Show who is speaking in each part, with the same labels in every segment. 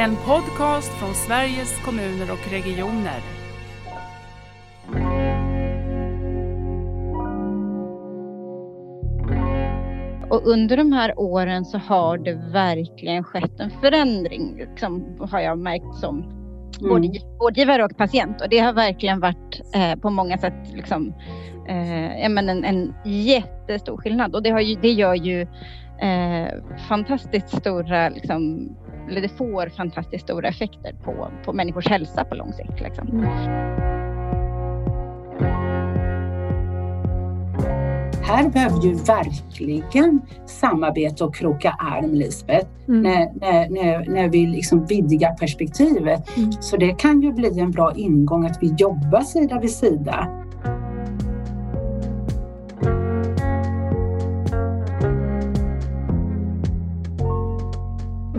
Speaker 1: En podcast från Sveriges kommuner och regioner.
Speaker 2: Och under de här åren så har det verkligen skett en förändring, liksom, har jag märkt som mm. både vårdgivare och patient. Och det har verkligen varit eh, på många sätt liksom, eh, en, en jättestor skillnad. Och det, har ju, det gör ju eh, fantastiskt stora, liksom, eller det får fantastiskt stora effekter på, på människors hälsa på lång sikt. Liksom. Mm.
Speaker 3: här behöver ju verkligen samarbete och kroka arm, Lisbeth, mm. när, när, när, när vi liksom vidgar perspektivet. Mm. Så det kan ju bli en bra ingång att vi jobbar sida vid sida.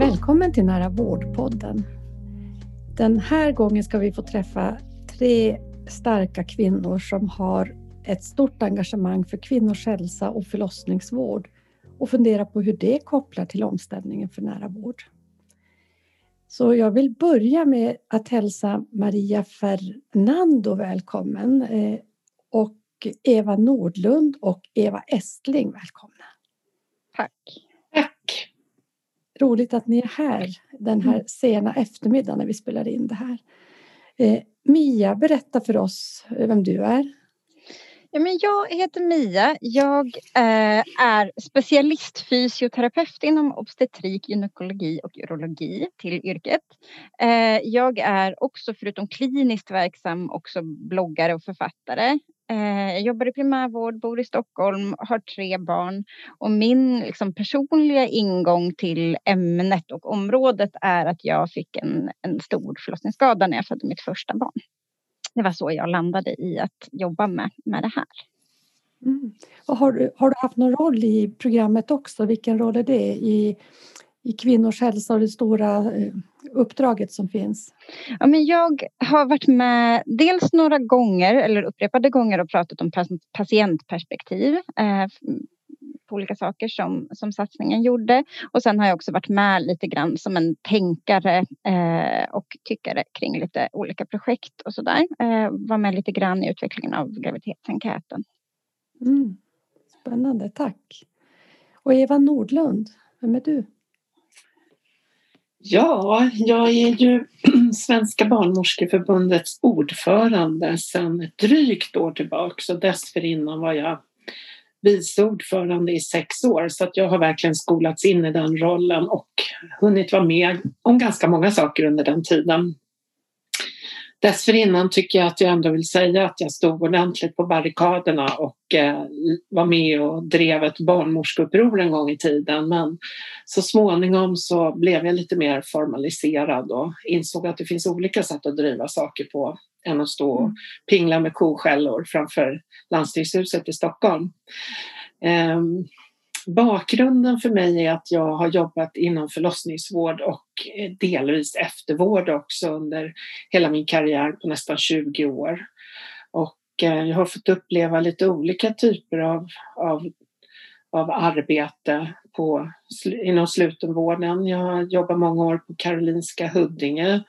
Speaker 4: Välkommen till Nära vårdpodden. Den här gången ska vi få träffa tre starka kvinnor som har ett stort engagemang för kvinnors hälsa och förlossningsvård och fundera på hur det kopplar till omställningen för nära vård. Så jag vill börja med att hälsa Maria Fernando välkommen eh, och Eva Nordlund och Eva Estling välkomna.
Speaker 2: Tack.
Speaker 4: Roligt att ni är här den här sena eftermiddagen när vi spelar in det här. Eh, Mia, berätta för oss vem du är.
Speaker 2: Ja, men jag heter Mia. Jag eh, är specialistfysioterapeut inom obstetrik, gynekologi och urologi till yrket. Eh, jag är också förutom kliniskt verksam också bloggare och författare. Eh, jag jobbar i primärvård, bor i Stockholm, har tre barn och min liksom, personliga ingång till ämnet och området är att jag fick en, en stor förlossningsskada när jag födde mitt första barn det var så jag landade i att jobba med, med det här.
Speaker 4: Mm. Och har, du, har du haft någon roll i programmet också? Vilken roll är det i, i kvinnors hälsa och det stora eh, uppdraget som finns?
Speaker 2: Ja, men jag har varit med dels några gånger eller upprepade gånger och pratat om patientperspektiv. På olika saker som, som satsningen gjorde. Och sen har jag också varit med lite grann som en tänkare eh, och tyckare kring lite olika projekt och sådär. Eh, var med lite grann i utvecklingen av graviditetsenkäten.
Speaker 4: Mm. Spännande, tack. Och Eva Nordlund, vem är du?
Speaker 5: Ja, jag är ju Svenska barnmorskeförbundets ordförande sedan ett drygt år tillbaka. och dessförinnan var jag vice ordförande i sex år så att jag har verkligen skolats in i den rollen och hunnit vara med om ganska många saker under den tiden. Dessförinnan tycker jag att jag ändå vill säga att jag stod ordentligt på barrikaderna och eh, var med och drev ett barnmorskeuppror en gång i tiden men så småningom så blev jag lite mer formaliserad och insåg att det finns olika sätt att driva saker på än att stå och mm. pingla med koskällor framför landstingshuset i Stockholm. Um, bakgrunden för mig är att jag har jobbat inom förlossningsvård och eh, delvis eftervård också under hela min karriär på nästan 20 år. Och eh, jag har fått uppleva lite olika typer av, av, av arbete på, inom slutenvården. Jag jobbade många år på Karolinska Huddinge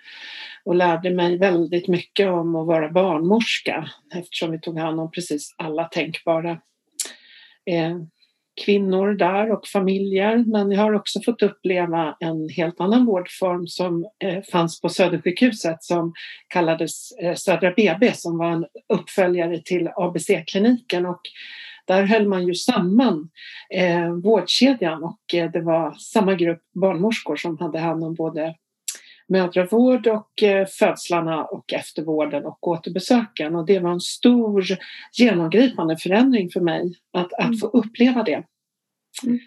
Speaker 5: och lärde mig väldigt mycket om att vara barnmorska eftersom vi tog hand om precis alla tänkbara eh, kvinnor där och familjer. Men jag har också fått uppleva en helt annan vårdform som eh, fanns på Södersjukhuset som kallades eh, Södra BB som var en uppföljare till ABC-kliniken och där höll man ju samman eh, vårdkedjan och eh, det var samma grupp barnmorskor som hade hand om både mödravård och eh, födslarna och eftervården och återbesöken. Och det var en stor genomgripande förändring för mig att, att få uppleva det. Mm.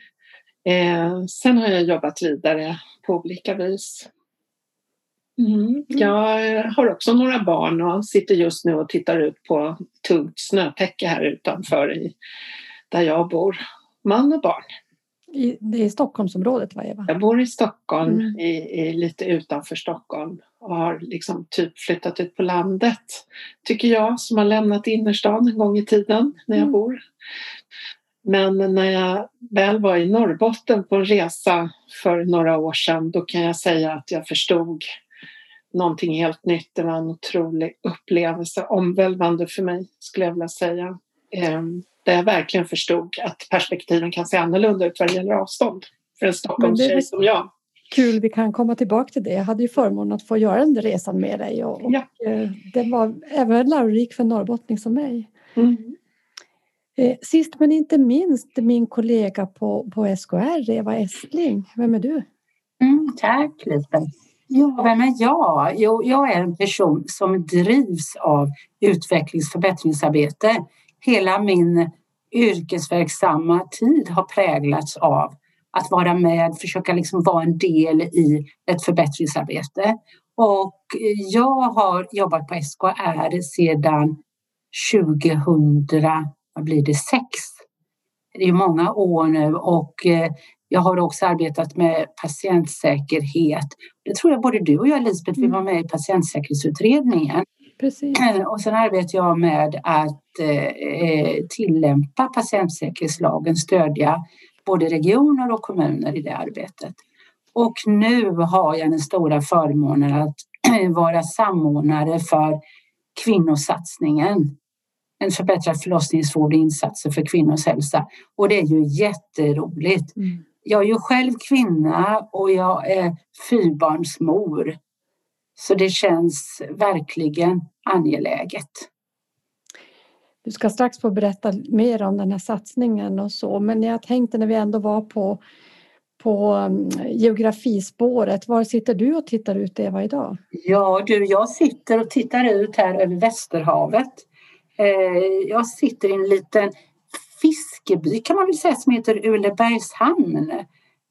Speaker 5: Eh, sen har jag jobbat vidare på olika vis. Mm. mm. Jag har också några barn och sitter just nu och tittar ut på tungt snötäcke här utanför i, där jag bor. Man och barn.
Speaker 4: I, det är Stockholmsområdet va Eva?
Speaker 5: Jag bor i Stockholm, mm. i, i, lite utanför Stockholm och har liksom typ flyttat ut på landet, tycker jag, som har lämnat innerstan en gång i tiden när jag mm. bor. Men när jag väl var i Norrbotten på en resa för några år sedan då kan jag säga att jag förstod någonting helt nytt. Det var en otrolig upplevelse, omvälvande för mig skulle jag vilja säga. Ehm, där jag verkligen förstod att perspektiven kan se annorlunda ut vad det gäller avstånd för en Stockholmstjej som jag.
Speaker 4: Kul, vi kan komma tillbaka till det. Jag hade ju förmånen att få göra den resan med dig och, och
Speaker 5: Ja.
Speaker 4: eh, den var även lärorik för en norrbottning som mig.
Speaker 5: Mm.
Speaker 4: Eh, Sist men inte minst min kollega på, på SKR, Eva Estling. Vem är du?
Speaker 3: Mm, tack Lisbeth. Ja, vem är jag? Jo, jag är en person som drivs av utvecklings och förbättringsarbete. Hela min yrkesverksamma tid har präglats av att vara med, försöka liksom vara en del i ett förbättringsarbete. Och jag har jobbat på SKR sedan 2000, vad blir det, sex. Det är många år nu och eh, jag har också arbetat med patientsäkerhet. Det tror jag både du och jag Lisbeth, vi var med i patientsäkerhetsutredningen.
Speaker 4: Precis.
Speaker 3: Och sen arbetar jag med att eh, tillämpa patientsäkerhetslagen, stödja både regioner och kommuner i det arbetet. Och nu har jag den stora förmånen att vara samordnare för kvinnosatsningen. En förbättrad förlossningsvård och insatser för kvinnors hälsa. Och det är ju jätteroligt.
Speaker 4: Mm.
Speaker 3: Jag är ju själv kvinna och jag är fyrbarnsmor. Så det känns verkligen angeläget.
Speaker 4: Du ska strax få berätta mer om den här satsningen och så, men jag tänkte när vi ändå var på, på mm, geografispåret, var sitter du och tittar ut Eva idag?
Speaker 3: Ja du, jag sitter och tittar ut här över Västerhavet. Eh, jag sitter i en liten fiskeby kan man väl säga som heter Ulebergshamn.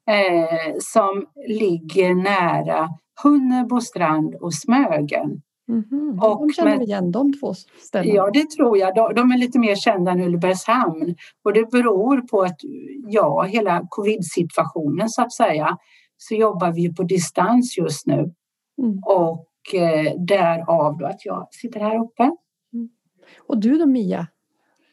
Speaker 3: Eh, som ligger nära Hunnebostrand och Smögen.
Speaker 4: Mhm,
Speaker 3: Och
Speaker 4: De känner
Speaker 3: med-
Speaker 4: vi igen de två ställena.
Speaker 3: Ja, det tror jag. De, de är lite mer kända än Ulebergshamn. Och det beror på att, ja, hela covid-situationen så att säga, så jobbar vi ju på distans just nu.
Speaker 4: Mm.
Speaker 3: Och eh, därav då att jag sitter här uppe.
Speaker 4: Och du då Mia?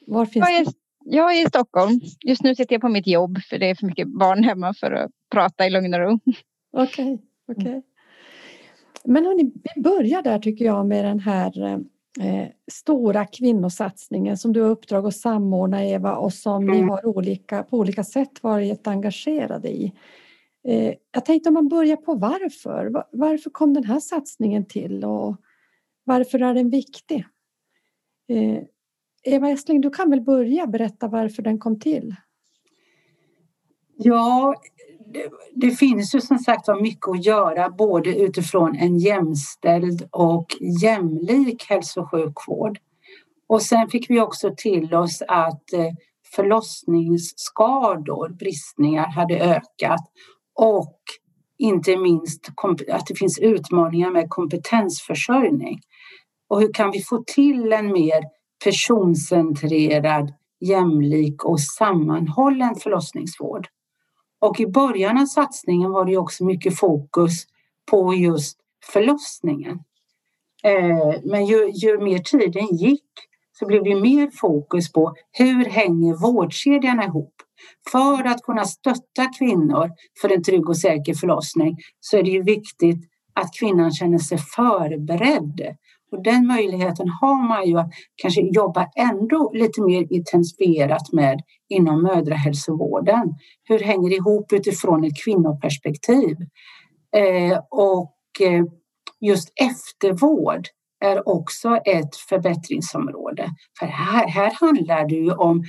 Speaker 4: Var finns
Speaker 2: Jag är,
Speaker 4: du?
Speaker 2: jag är i Stockholm. Just nu sitter jag på mitt jobb för det är för mycket barn hemma för att prata i lugn och ro.
Speaker 4: Okej, okej. Men hörni, vi börjar där tycker jag med den här eh, stora kvinnosatsningen som du har uppdrag att samordna Eva och som ni
Speaker 3: Mm.
Speaker 4: har olika, på olika sätt varit engagerade i. Eh, jag tänkte om man börjar på varför. Va- Varför kom den här satsningen till och varför är den viktig? Eh, Eva Estling, du kan väl börja berätta varför den kom till?
Speaker 3: Ja, det, det finns ju som sagt var mycket att göra både utifrån en jämställd och jämlik hälso och sjukvård. Och sen fick vi också till oss att eh, förlossningsskador, bristningar hade ökat och inte minst att det finns utmaningar med kompetensförsörjning. Och hur kan vi få till en mer personcentrerad, jämlik och sammanhållen förlossningsvård? Och i början av satsningen var det också mycket fokus på just förlossningen. Eh, men ju, ju mer tiden gick så blev det mer fokus på hur hänger vårdkedjan ihop? För att kunna stötta kvinnor för en trygg och säker förlossning så är det ju viktigt att kvinnan känner sig förberedd. Och den möjligheten har man ju att kanske jobba ändå lite mer intensifierat med inom mödrahälsovården. Hur hänger det ihop utifrån ett kvinnoperspektiv? Eh, och eh, just eftervård är också ett förbättringsområde. För här, här handlar det ju om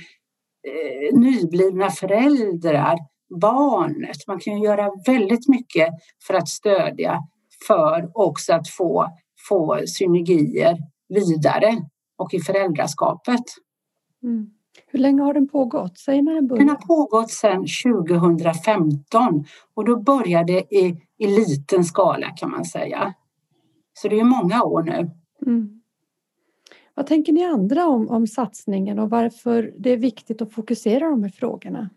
Speaker 3: eh, nyblivna föräldrar, barnet. Man kan ju göra väldigt mycket för att stödja för också att få, få synergier vidare och i föräldraskapet.
Speaker 4: Mm. Hur länge har den pågått? Säg när den
Speaker 3: Den har pågått sedan 2015 och då började i, i liten skala kan man säga. Så det är många år nu.
Speaker 4: Mm. Vad tänker ni andra om, om satsningen och varför det är viktigt att fokusera de här frågorna?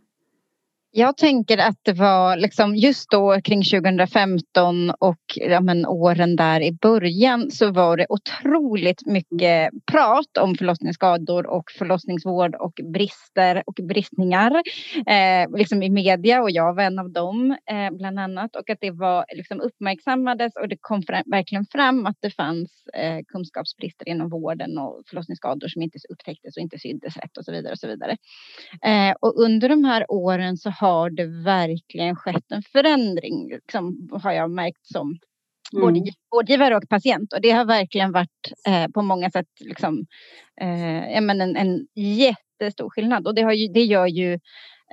Speaker 2: Jag tänker att det var liksom just då kring 2015 och ja, men åren där i början så var det otroligt mycket prat om förlossningsskador och förlossningsvård och brister och bristningar eh, liksom i media och jag var en av dem eh, bland annat och att det var liksom uppmärksammades och det kom fram, verkligen fram att det fanns eh, kunskapsbrister inom vården och förlossningsskador som inte upptäcktes och inte syntes rätt och så vidare och så vidare. Eh, och under de här åren så har det verkligen skett en förändring, liksom, har jag märkt som både mm. vårdgivare och patient. Och det har verkligen varit eh, på många sätt liksom, eh, men en, en jättestor skillnad. Och det, har ju, det gör ju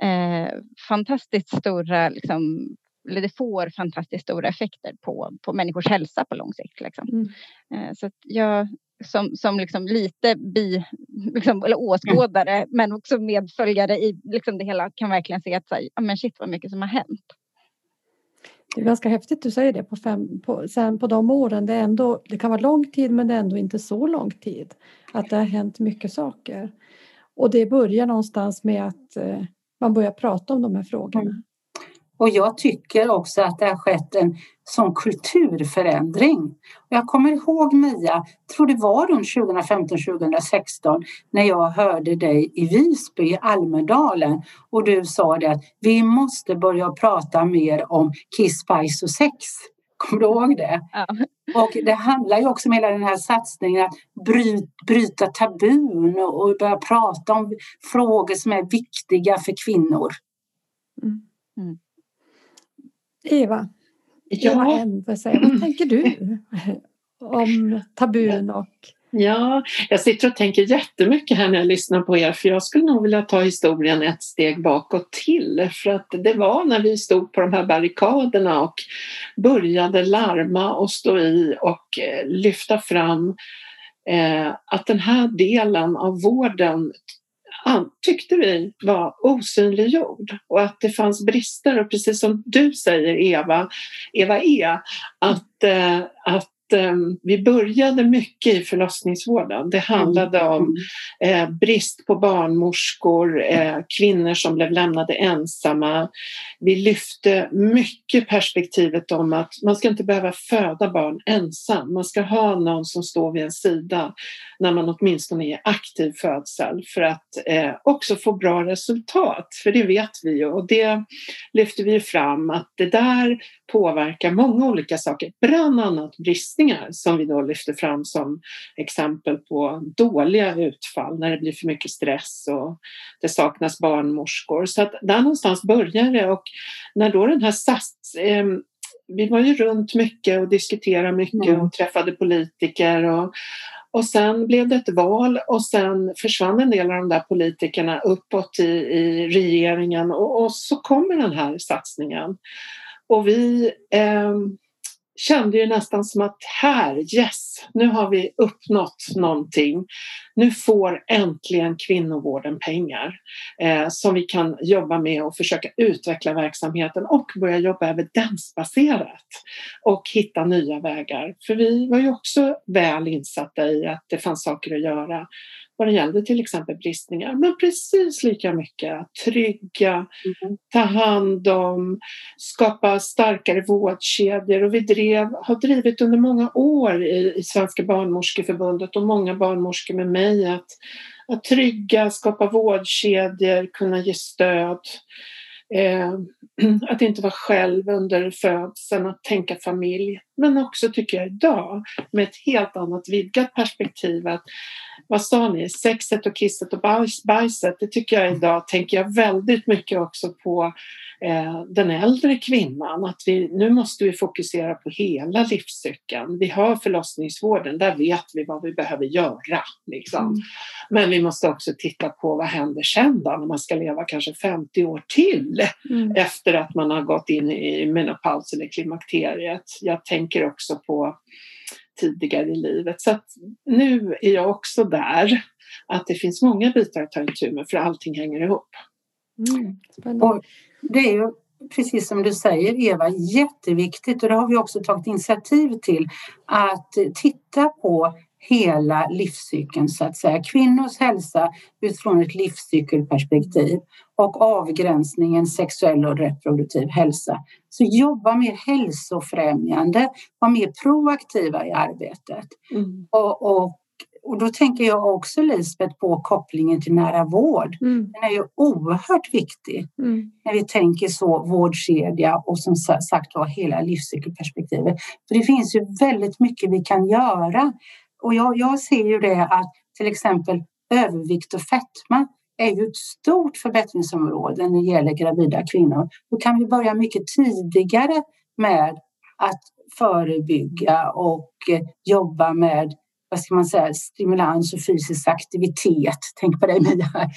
Speaker 2: eh, fantastiskt stora liksom, eller det får fantastiskt stora effekter på, på människors hälsa på lång sikt. Liksom. Mm. Eh, så jag, som, som liksom lite bi, liksom, eller åskådare mm. men också medföljare i liksom det hela kan verkligen se att så här, men shit vad mycket som har hänt.
Speaker 4: Det är ganska häftigt du säger det på fem, på, sen på de åren. Det, är ändå, det kan vara lång tid men det är ändå inte så lång tid. Att det har hänt mycket saker. Och det börjar någonstans med att eh, man börjar prata om de här frågorna. Mm.
Speaker 3: Och jag tycker också att det har skett en sån kulturförändring. Jag kommer ihåg Mia, tror det var runt 2015-2016 när jag hörde dig i Visby i Almedalen och du sa det att vi måste börja prata mer om kiss, spice och sex. Kommer du ihåg det? Ja. Och det handlar ju också om hela den här satsningen att bryta, bryta tabun och börja prata om frågor som är viktiga för kvinnor. Mm. Mm.
Speaker 4: Eva, ja. Eva vad, säger, vad tänker du om tabun och
Speaker 5: Ja, jag sitter och tänker jättemycket här när jag lyssnar på er för jag skulle nog vilja ta historien ett steg bakåt till för att det var när vi stod på de här barrikaderna och började larma och stå i och eh, lyfta fram eh, att den här delen av vården Ah, tyckte vi var osynliggjord? Och att det fanns brister och precis som du säger Eva, Eva E, att, eh, att vi började mycket i förlossningsvården. Det handlade om mm. eh, brist på barnmorskor, eh, kvinnor som blev lämnade ensamma. Vi lyfte mycket perspektivet om att man ska inte behöva föda barn ensam. Man ska ha någon som står vid en sida när man åtminstone är aktiv födsel för att eh, också få bra resultat. För det vet vi ju och det lyfter vi fram att det där påverkar många olika saker, bland annat bristningar som vi då lyfter fram som exempel på dåliga utfall när det blir för mycket stress och det saknas barnmorskor. Så att där någonstans börjar det och när då den här sats, eh, vi var ju runt mycket och diskuterade mycket mm. och träffade politiker och, och sen blev det ett val och sen försvann en del av de där politikerna uppåt i, i regeringen och, och så kommer den här satsningen. Och vi eh, kände ju nästan som att här, yes, nu har vi uppnått någonting. Nu får äntligen kvinnovården pengar eh, som vi kan jobba med och försöka utveckla verksamheten och börja jobba evidensbaserat och hitta nya vägar. För vi var ju också väl insatta i att det fanns saker att göra vad det gällde till exempel bristningar. Men precis lika mycket att trygga, mm. ta hand om, skapa starkare vårdkedjor och vi drev, har drivit under många år i, i Svenska barnmorskeförbundet och många barnmorskor med mig att, att trygga, skapa vårdkedjor, kunna ge stöd. Eh, att inte vara själv under födseln, att tänka familj. Men också tycker jag idag med ett helt annat vidgat perspektiv att vad sa ni, sexet och kisset och bajset, det tycker jag idag tänker jag väldigt mycket också på eh, den äldre kvinnan. Att vi, nu måste vi fokusera på hela livscykeln. Vi har förlossningsvården, där vet vi vad vi behöver göra. Liksom. Mm. Men vi måste också titta på vad händer sen då när man ska leva kanske 50 år till mm. efter att man har gått in i menopaus eller klimakteriet. Jag tänker också på tidigare i livet. Så att nu är jag också där, att det finns många bitar att ta itu med för allting hänger ihop.
Speaker 3: Mm, och det är ju precis som du säger Eva, jätteviktigt och det har vi också tagit initiativ till att titta på hela livscykeln så att säga. Kvinnors hälsa utifrån ett livscykelperspektiv och avgränsningen sexuell och reproduktiv hälsa. Så jobba mer hälsofrämjande, var mer proaktiva i arbetet. Mm. Och, och, och då tänker jag också Lisbeth på kopplingen till nära vård. Mm. Den är ju oerhört viktig mm. när vi tänker så vårdkedja och som sagt var hela livscykelperspektivet. För det finns ju väldigt mycket vi kan göra och jag, jag ser ju det att till exempel övervikt och fetma är ju ett stort förbättringsområde när det gäller gravida kvinnor. Då kan vi börja mycket tidigare med att förebygga och eh, jobba med vad ska man säga, stimulans och fysisk aktivitet. Tänk på det Mia.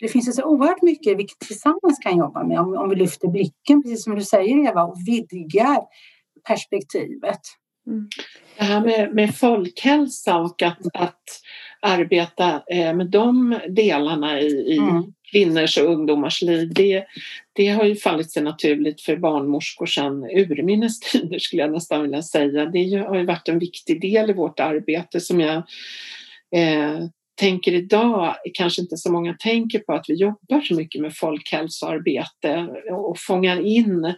Speaker 3: Det finns så oerhört mycket vi tillsammans kan jobba med om, om vi lyfter blicken, precis som du säger Eva, och vidgar perspektivet.
Speaker 5: Mm. Det här med, med folkhälsa och att, att arbeta eh, med de delarna i, i mm. kvinnors och ungdomars liv, det, det har ju fallit sig naturligt för barnmorskor sedan urminnes tider skulle jag nästan vilja säga. Det har ju varit en viktig del i vårt arbete som jag eh, tänker idag kanske inte så många tänker på att vi jobbar så mycket med folkhälsoarbete och fångar in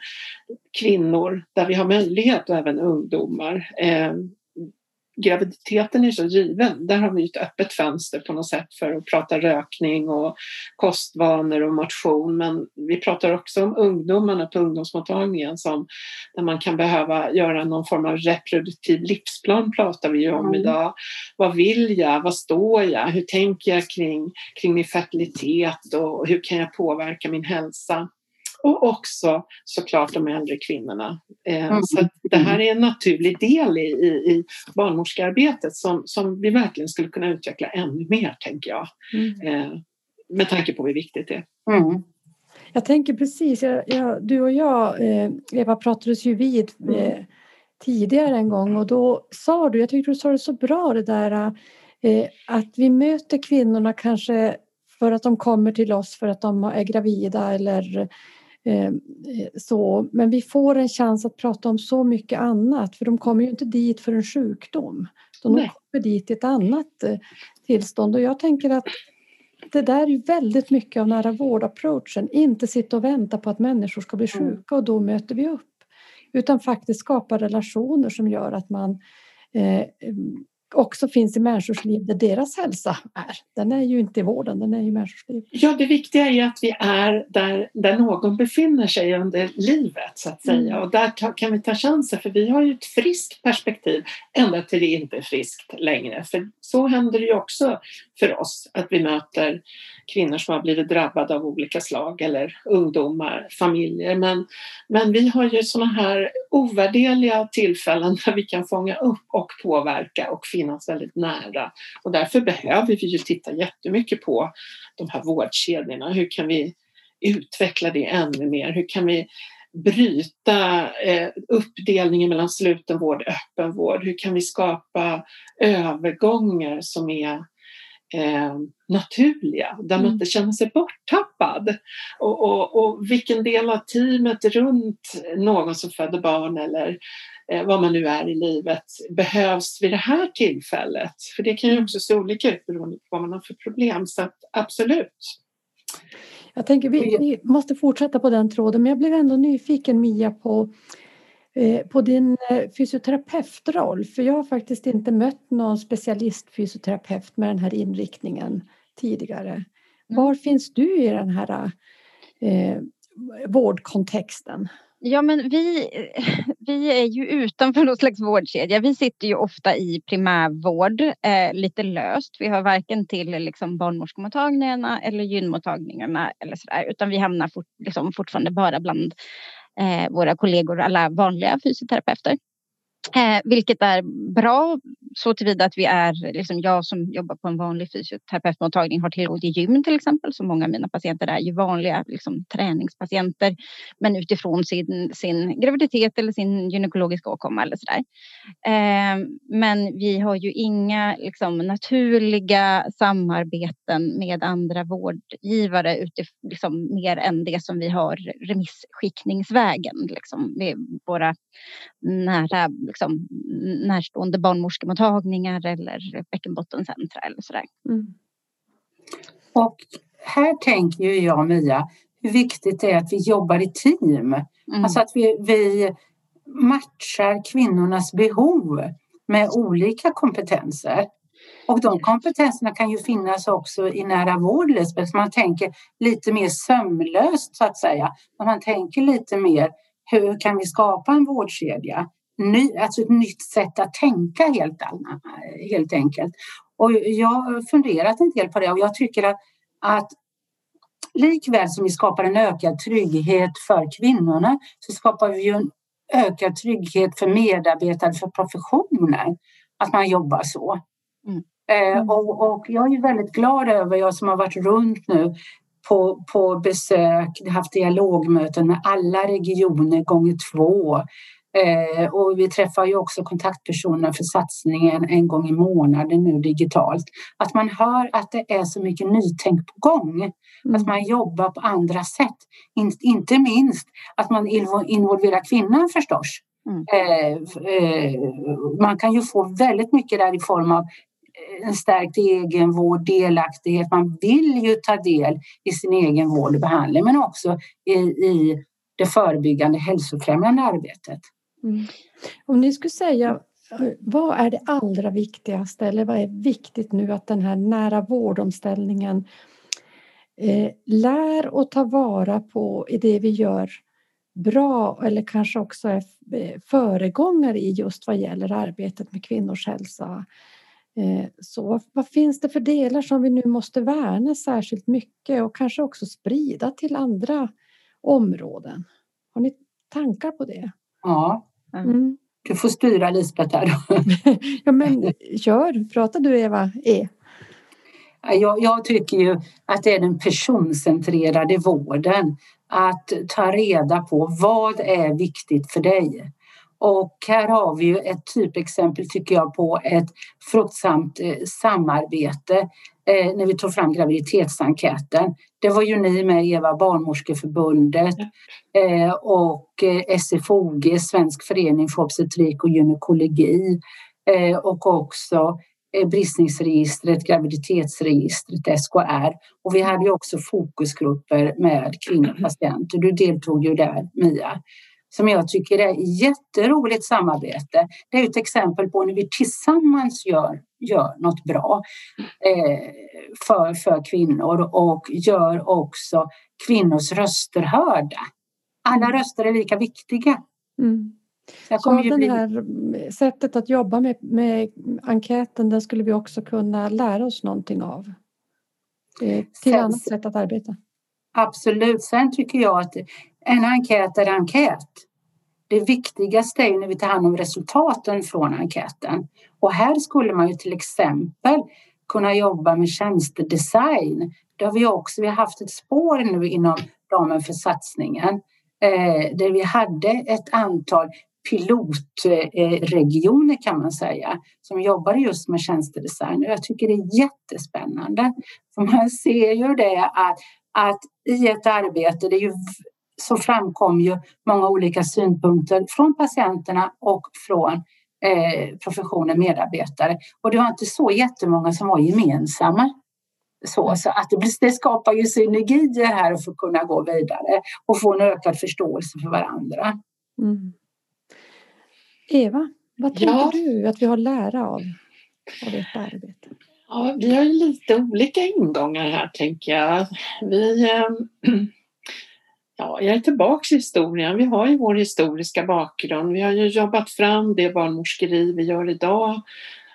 Speaker 5: kvinnor där vi har möjlighet och även ungdomar. Eh, Graviditeten är så given. Där har vi ett öppet fönster på något sätt för att prata rökning och kostvanor och motion. Men vi pratar också om ungdomarna på ungdomsmottagningen som där man kan behöva göra någon form av reproduktiv livsplan pratar vi ju om mm. idag. Vad vill jag? Vad står jag? Hur tänker jag kring, kring min fertilitet och hur kan jag påverka min hälsa? Och också såklart de äldre kvinnorna. Eh, mm. Så det här är en naturlig del i, i, i barnmorskearbetet som, som vi verkligen skulle kunna utveckla ännu mer, tänker jag. Mm. Eh, med tanke på hur viktigt det är. Mm.
Speaker 4: Jag tänker precis, jag, jag, du och jag, eh, Eva, pratades ju vid mm. tidigare en gång och då sa du, jag tyckte du sa det så bra det där att vi möter kvinnorna kanske för att de kommer till oss för att de är gravida eller Eh, så, men vi får en chans att prata om så mycket annat för de kommer ju inte dit för en sjukdom. De Nej. kommer dit i ett annat eh, tillstånd och jag tänker att det där är väldigt mycket av nära vård-approachen. Inte sitta och vänta på att människor ska bli mm. sjuka och då möter vi upp. Utan faktiskt skapa relationer som gör att man eh, också finns i människors liv där deras hälsa är. Den är ju inte i vården, den är i människors liv.
Speaker 5: Ja, det viktiga är att vi är där, där någon befinner sig under livet så att säga mm. och där kan vi ta chansen för vi har ju ett friskt perspektiv ända till det inte är friskt längre. För så händer det ju också för oss att vi möter kvinnor som har blivit drabbade av olika slag eller ungdomar, familjer. Men, men vi har ju sådana här ovärderliga tillfällen där vi kan fånga upp och påverka och finnas väldigt nära. Och därför behöver vi ju titta jättemycket på de här vårdkedjorna. Hur kan vi utveckla det ännu mer? Hur kan vi bryta eh, uppdelningen mellan slutenvård och öppenvård? Hur kan vi skapa övergångar som är eh, naturliga, där man mm. inte känner sig borttappad. Och, och, och, vilken del av teamet runt någon som föder barn eller vad man nu är i livet behövs vid det här tillfället? För det kan ju också se olika ut beroende på vad man har för problem. Så att, absolut.
Speaker 4: Jag tänker vi, vi måste fortsätta på den tråden men jag blev ändå nyfiken Mia på Eh, på din eh, fysioterapeutroll, för jag har faktiskt inte mött någon specialistfysioterapeut med den här inriktningen tidigare. Mm. Var finns du i den här eh, vårdkontexten?
Speaker 2: Ja, men vi, vi är ju utanför någon slags vårdkedja. Vi sitter ju ofta i primärvård eh, lite löst. Vi har varken till liksom, barnmorskemottagningarna eller gynmottagningarna eller sådär, utan vi hamnar fort, liksom, fortfarande bara bland eh, våra kollegor, alla vanliga fysioterapeuter. Eh, vilket är bra så tillvida att vi är, liksom jag som jobbar på en vanlig fysioterapeutmottagning har tillgång till gym till exempel. Så många av mina patienter är ju vanliga liksom, träningspatienter. Men utifrån sin, sin graviditet eller sin gynekologiska åkomma eller sådär. Eh, men vi har ju inga liksom, naturliga samarbeten med andra vårdgivare utifrån liksom, mer än det som vi har remisskickningsvägen Liksom, med våra nära liksom, närstående barnmorskemottagningar eller bäckenbottencentra eller sådär. Mm.
Speaker 3: Och här tänker ju jag Mia, hur viktigt det är att vi jobbar i team. Mm. Alltså att vi, vi matchar kvinnornas behov med olika kompetenser. Och de kompetenserna kan ju finnas också i nära vård, Lisbeth. Man tänker lite mer sömlöst så att säga. Man tänker lite mer hur kan vi skapa en vårdkedja? Ny, alltså ett nytt sätt att tänka helt, helt enkelt. Och jag har funderat en del på det och jag tycker att, att likväl som vi skapar en ökad trygghet för kvinnorna så skapar vi ju en ökad trygghet för medarbetare, för professionen, att man jobbar så. Mm. Eh, mm. och, och, jag är väldigt glad över, jag som har varit runt nu på, på besök, haft dialogmöten med alla regioner gånger två. Eh, och vi träffar ju också kontaktpersonerna för satsningen en gång i månaden nu digitalt. Att man hör att det är så mycket nytänk på gång. Mm. Att man jobbar på andra sätt. In, inte minst att man involverar kvinnan förstås. Mm. Eh, eh, man kan ju få väldigt mycket där i form av en stärkt egenvård, delaktighet. Man vill ju ta del i sin egen vård och behandling men också i, i det förebyggande hälsofrämjande arbetet.
Speaker 4: Mm. Om ni skulle säga vad är det allra viktigaste eller vad är viktigt nu att den här nära vårdomställningen eh, lär och tar vara på i det vi gör bra eller kanske också är eh, föregångare i just vad gäller arbetet med kvinnors hälsa Eh, så vad finns det för delar som vi nu måste värna särskilt mycket och kanske också sprida till andra områden? Har ni tankar på det?
Speaker 3: Ja. Mm. Du får styra Lisbeth här.
Speaker 4: ja, men kör, prata du Eva E.
Speaker 3: Jag, jag tycker ju att det är den personcentrerade vården. Att ta reda på vad är viktigt för dig. Och här har vi ju ett typexempel tycker jag på ett fruktsamt eh, samarbete eh, när vi tog fram graviditetsenkäten. Det var ju ni med Eva, Barnmorskeförbundet eh, och SFOG, Svensk förening för obstetrik och gynekologi och också bristningsregistret, graviditetsregistret, SKR. Och vi hade ju också fokusgrupper med kvinnopatienter. Du deltog ju där, Mia som jag tycker är jätteroligt samarbete. Det är ett exempel på när vi tillsammans gör, gör något bra eh, för, för kvinnor och gör också kvinnors röster hörda. Alla röster är lika viktiga. Mm.
Speaker 4: Så det bli... här sättet att jobba med, med enkäten, den skulle vi också kunna lära oss någonting av. Eh, till Sen, annat sätt att arbeta.
Speaker 3: Absolut. Sen tycker jag att en enkät är enkät. Det viktigaste är när vi tar hand om resultaten från enkäten. Och här skulle man ju till exempel kunna jobba med tjänstedesign. Det har vi också. Vi har haft ett spår nu inom ramen för satsningen eh, där vi hade ett antal pilotregioner kan man säga som jobbar just med tjänstedesign. Och jag tycker det är jättespännande. För man ser ju det att, att i ett arbete, det är ju så framkom ju många olika synpunkter från patienterna och från eh, professionen medarbetare. Och det var inte så jättemånga som var gemensamma. Så, så att det, det skapar ju synergier här för att kunna gå vidare och få en ökad förståelse för varandra. Mm.
Speaker 4: Eva, vad tänker ja. du att vi har lära av, av ert arbete?
Speaker 5: Ja, vi har lite olika ingångar här tänker jag. Vi, eh, Ja, jag är tillbaks i historien. Vi har ju vår historiska bakgrund. Vi har ju jobbat fram det barnmorskeri vi gör idag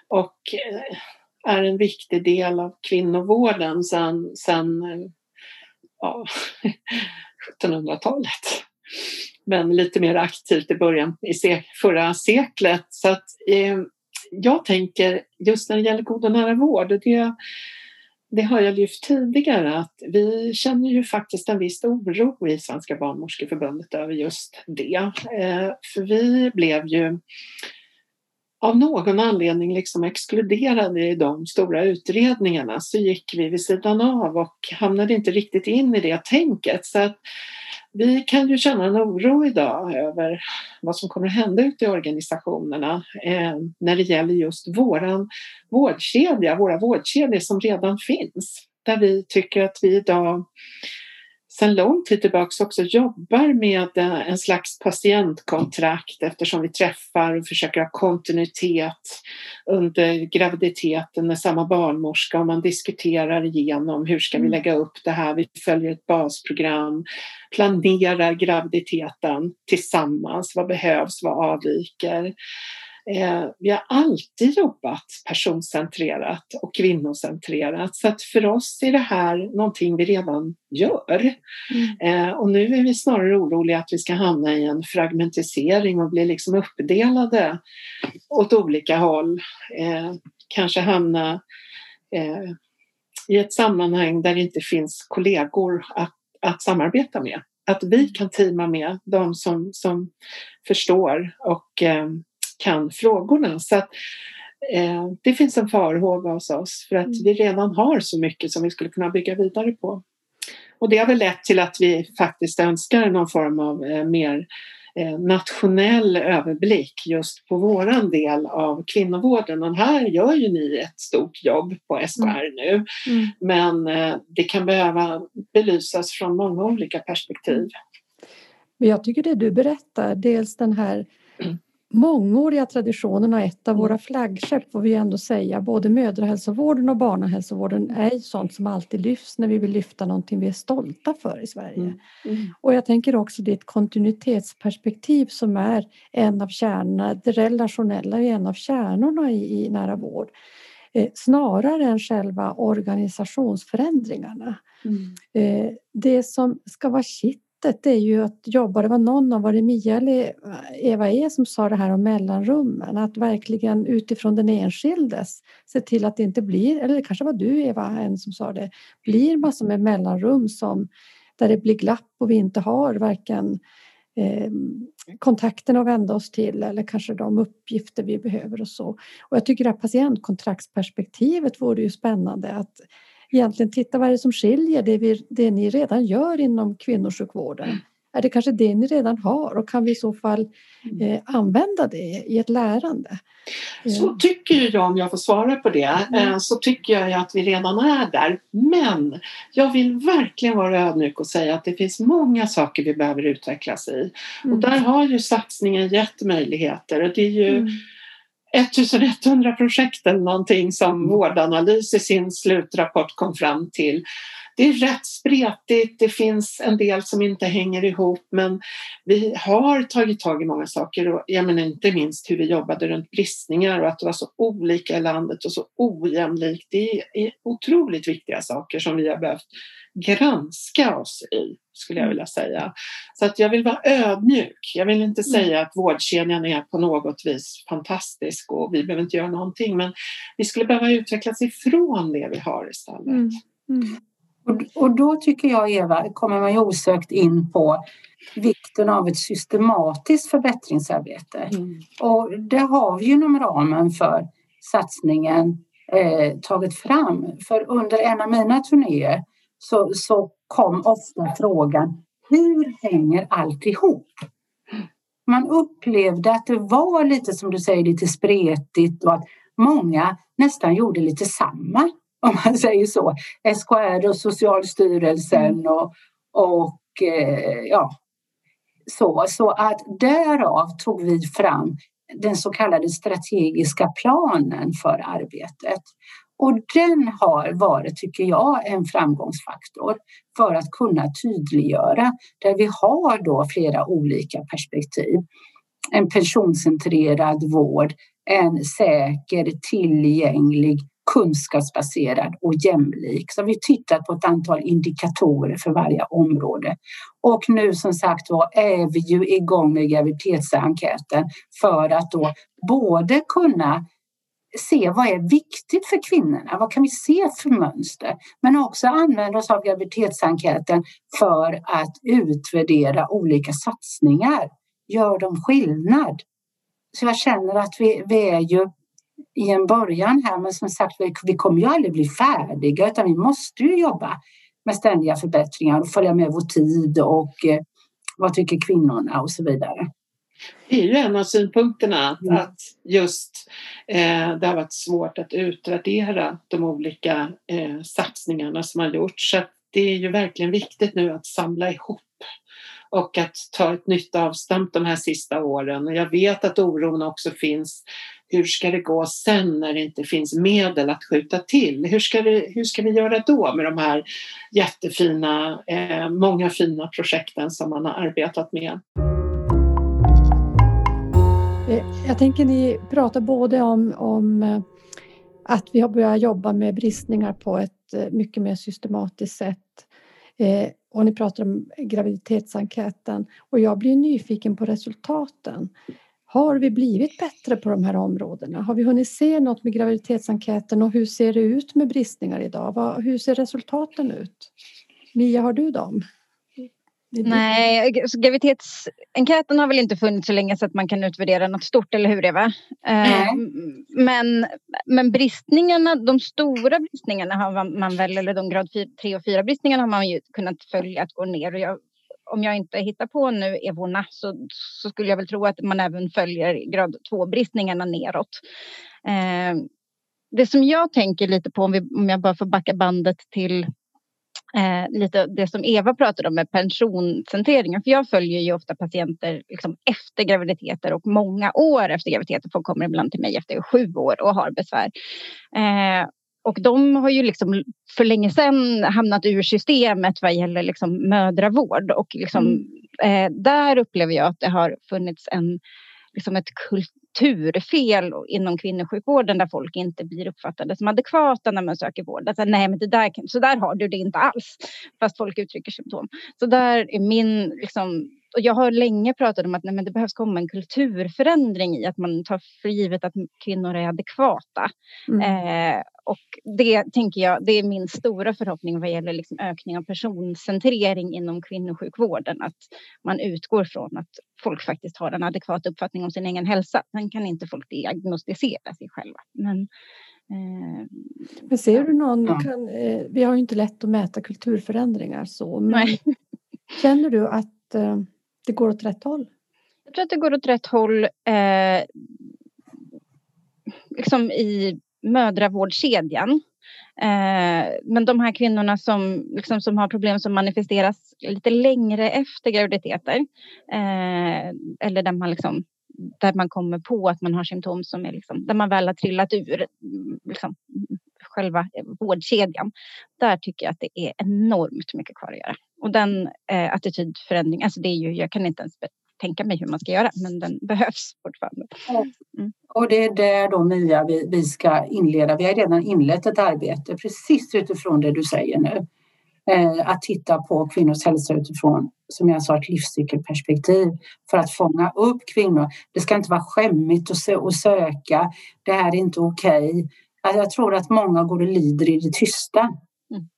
Speaker 5: och eh, är en viktig del av kvinnovården sedan, sen, eh, ja, 1700-talet. Men lite mer aktivt i början i se, förra seklet. Så att, eh, jag tänker just när det gäller god och nära vård, det det har jag lyft tidigare att vi känner ju faktiskt en viss oro i Svenska barnmorskeförbundet över just det. Eh, för vi blev ju av någon anledning liksom exkluderade i de stora utredningarna så gick vi vid sidan av och hamnade inte riktigt in i det tänket. Så att vi kan ju känna en oro idag över vad som kommer att hända ute i organisationerna eh, när det gäller just våran vårdkedja, våra vårdkedjor som redan finns. Där vi tycker att vi idag sedan lång tid tillbaka också jobbar med eh, en slags patientkontrakt eftersom vi träffar och försöker ha kontinuitet under graviditeten med samma barnmorska och man diskuterar igenom hur ska vi mm. lägga upp det här. Vi följer ett basprogram, planerar graviditeten tillsammans. Vad behövs? Vad avviker? Eh, vi har alltid jobbat personcentrerat och kvinnocentrerat så att för oss är det här någonting vi redan gör. Mm. Eh, och nu är vi snarare oroliga att vi ska hamna i en fragmentisering och bli liksom uppdelade åt olika håll. Eh, kanske hamna i ett sammanhang där det inte finns kollegor att, att samarbeta med. Att vi kan teama med de som, som förstår och kan frågorna. Så att, eh, det finns en farhåga hos oss för att mm. vi redan har så mycket som vi skulle kunna bygga vidare på. Och det har väl lett till att vi faktiskt önskar någon form av eh, mer eh, nationell överblick just på våran del av kvinnovården. Och här gör ju ni ett stort jobb på SKR mm. nu. Mm. Men eh, det kan behöva belysas från många olika perspektiv.
Speaker 4: Jag tycker det du berättar, dels den här mm mångåriga traditionen och ett av mm. våra flaggskepp får vi ändå säga. Både mödrahälsovården och barnahälsovården är sånt som alltid lyfts när vi vill lyfta någonting vi är stolta för i Sverige. Mm. Mm. Och jag tänker också ditt kontinuitetsperspektiv som är en av kärnorna, det relationella är en av kärnorna i, i nära vård. Eh, snarare än själva organisationsförändringarna. Mm. Eh, det som ska vara kitt sättet är ju att jobba, det var någon av, var det Mia eller Eva E som sa det här om mellanrummen, att verkligen utifrån den enskildes se till att det inte blir, eller det kanske var du Eva en som sa det, blir massor med mellanrum som där det blir glapp och vi inte har varken eh, kontakten att vända oss till eller kanske de uppgifter vi behöver och så. Och jag tycker att patientkontraktsperspektivet vore ju spännande att egentligen titta vad är det som skiljer det, vi, det ni redan gör inom kvinnosjukvården? Är det kanske det ni redan har och kan vi i så fall mm. eh, använda det i ett lärande?
Speaker 5: Så tycker jag, om jag får svara på det, mm. eh, så tycker jag att vi redan är där. Men jag vill verkligen vara ödmjuk och säga att det finns många saker vi behöver utvecklas i. Mm. Och där har ju satsningen gett möjligheter. Det är ju mm 1100 projekt eller någonting som mm. Vårdanalys i sin slutrapport kom fram till. Det är rätt spretigt, det finns en del som inte hänger ihop men vi har tagit tag i många saker och jag menar inte minst hur vi jobbade runt bristningar och att det var så olika i landet och så ojämlikt. Det är otroligt viktiga saker som vi har behövt granska oss i, skulle jag vilja säga. Så att jag vill vara ödmjuk. Jag vill inte mm. säga att vårdkedjan är på något vis fantastisk och vi behöver inte göra någonting, men vi skulle behöva utvecklas ifrån det vi har istället. Mm. Mm.
Speaker 3: Och, och då tycker jag, Eva, kommer man ju osökt in på vikten av ett systematiskt förbättringsarbete. Mm. Och det har vi ju inom ramen för satsningen eh, tagit fram. För under en av mina turnéer så, så kom ofta frågan hur hänger allt ihop? Man upplevde att det var lite som du säger, lite spretigt och att många nästan gjorde lite samma, om man säger så. SKR och Socialstyrelsen mm. och, och eh, ja, så. Så att därav tog vi fram den så kallade strategiska planen för arbetet. Och den har varit, tycker jag, en framgångsfaktor för att kunna tydliggöra där vi har då flera olika perspektiv. En personcentrerad vård, en säker, tillgänglig, kunskapsbaserad och jämlik. Så vi tittat på ett antal indikatorer för varje område. Och nu som sagt var är vi ju igång med graviditetsenkäten för att då både kunna se vad är viktigt för kvinnorna? Vad kan vi se för mönster? Men också använda oss av graviditetsenkäten för att utvärdera olika satsningar. Gör de skillnad? så jag känner att vi, vi är ju i en början här, men som sagt, vi, kommer ju aldrig bli färdiga utan vi måste ju jobba med ständiga förbättringar och följa med vår tid och eh, vad tycker kvinnorna och så vidare.
Speaker 5: Det är ju en av synpunkterna mm. att just eh, det har varit svårt att utvärdera de olika eh, satsningarna som har gjorts. Så det är ju verkligen viktigt nu att samla ihop och att ta ett nytt avstamp de här sista åren. Och jag vet att oron också finns. Hur ska det gå sen när det inte finns medel att skjuta till? Hur ska, det, hur ska vi göra då med de här jättefina, eh, många fina projekten som man har arbetat med?
Speaker 4: Eh, jag tänker ni pratar både om, om eh, att vi har börjat jobba med bristningar på ett eh, mycket mer systematiskt sätt. Och ni pratar om graviditetsenkäten och jag blir nyfiken på resultaten. Har vi blivit bättre på de här områdena? Har vi hunnit se något med graviditetsenkäten och hur ser det ut med bristningar idag? Hur ser resultaten ut? Mia, har du dem?
Speaker 2: Nej, alltså, graviditetsenkäten har väl inte funnits så länge så att man kan utvärdera något stort, eller hur Eva? Mm. Men, men bristningarna, de stora bristningarna har man väl, eller de grad 3 och 4 bristningarna har man ju kunnat följa att gå ner. Och jag, om jag inte hittar på nu Evona så, så skulle jag väl tro att man även följer grad 2 bristningarna neråt. Eh, det som jag tänker lite på, om, vi, om jag bara får backa bandet till eh, lite det som Eva pratade om med pensionscentreringen. För jag följer ju ofta patienter liksom efter graviditeter och många år efter graviditeter. Folk kommer ibland till mig efter sju år och har besvär. Eh, och de har ju liksom för länge sedan hamnat ur systemet vad gäller liksom mödravård. Och liksom, mm. eh, där upplever jag att det har funnits en, liksom ett strukturfel inom kvinnosjukvården där folk inte blir uppfattade som adekvata när man söker vård. Alltså, nej, men det där, så där har du det inte alls, fast folk uttrycker symptom. Så där är min liksom, och jag har länge pratat om att nej, men det behövs komma en kulturförändring i att man tar för givet att kvinnor är adekvata. Mm. Eh, och det tänker jag, det är min stora förhoppning vad gäller liksom ökning av personcentrering inom kvinnosjukvården. Att man utgår från att folk faktiskt har en adekvat uppfattning om sin egen hälsa. Sen kan inte folk diagnostisera sig själva. Men,
Speaker 4: eh, men ser du någon, ja. kan, eh, vi har ju inte lätt att mäta kulturförändringar så, men Nej. känner du att eh, det går åt rätt håll?
Speaker 2: Jag tror att det går åt rätt håll eh, liksom i mödravårdskedjan. Eh, men de här kvinnorna som, liksom, som har problem som manifesteras lite längre efter graviditeter eh, eller där man, liksom, där man kommer på att man har symptom som är liksom, där man väl har trillat ur liksom, själva vårdkedjan. Där tycker jag att det är enormt mycket kvar att göra. Och den eh, attitydförändring, alltså det är ju, jag kan inte ens tänka mig hur man ska göra, men den behövs fortfarande.
Speaker 3: Mm. Och det är där då Mia vi, vi ska inleda. Vi har redan inlett ett arbete precis utifrån det du säger nu. Eh, att titta på kvinnors hälsa utifrån, som jag sa, ett livscykelperspektiv för att fånga upp kvinnor. Det ska inte vara skämmigt att, sö att söka. Det här är inte okej. Okay. Alltså, jag tror att många går och lider i det tysta.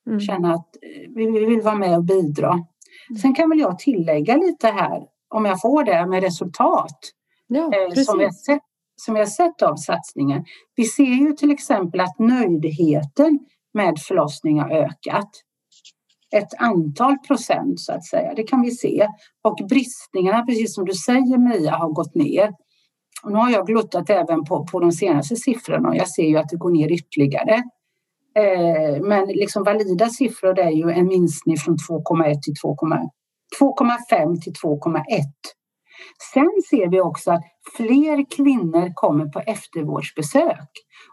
Speaker 3: Mm. Känner att eh, vi vill vara med och bidra. Mm. Sen kan väl jag tillägga lite här, om jag får det, med resultat. Ja, eh, som, vi har sett, som vi har sett av satsningen. Vi ser ju till exempel att nöjdheten med förlossning har ökat. Ett antal procent så att säga, det kan vi se. Och bristningarna, precis som du säger Mia, har gått ner. Och nu har jag gluttat även på, på de senaste siffrorna och jag ser ju att det går ner ytterligare. Eh, men liksom valida siffror är ju en minskning från 2,1 till 2,5 till 2,1. Sen ser vi också att fler kvinnor kommer på eftervårdsbesök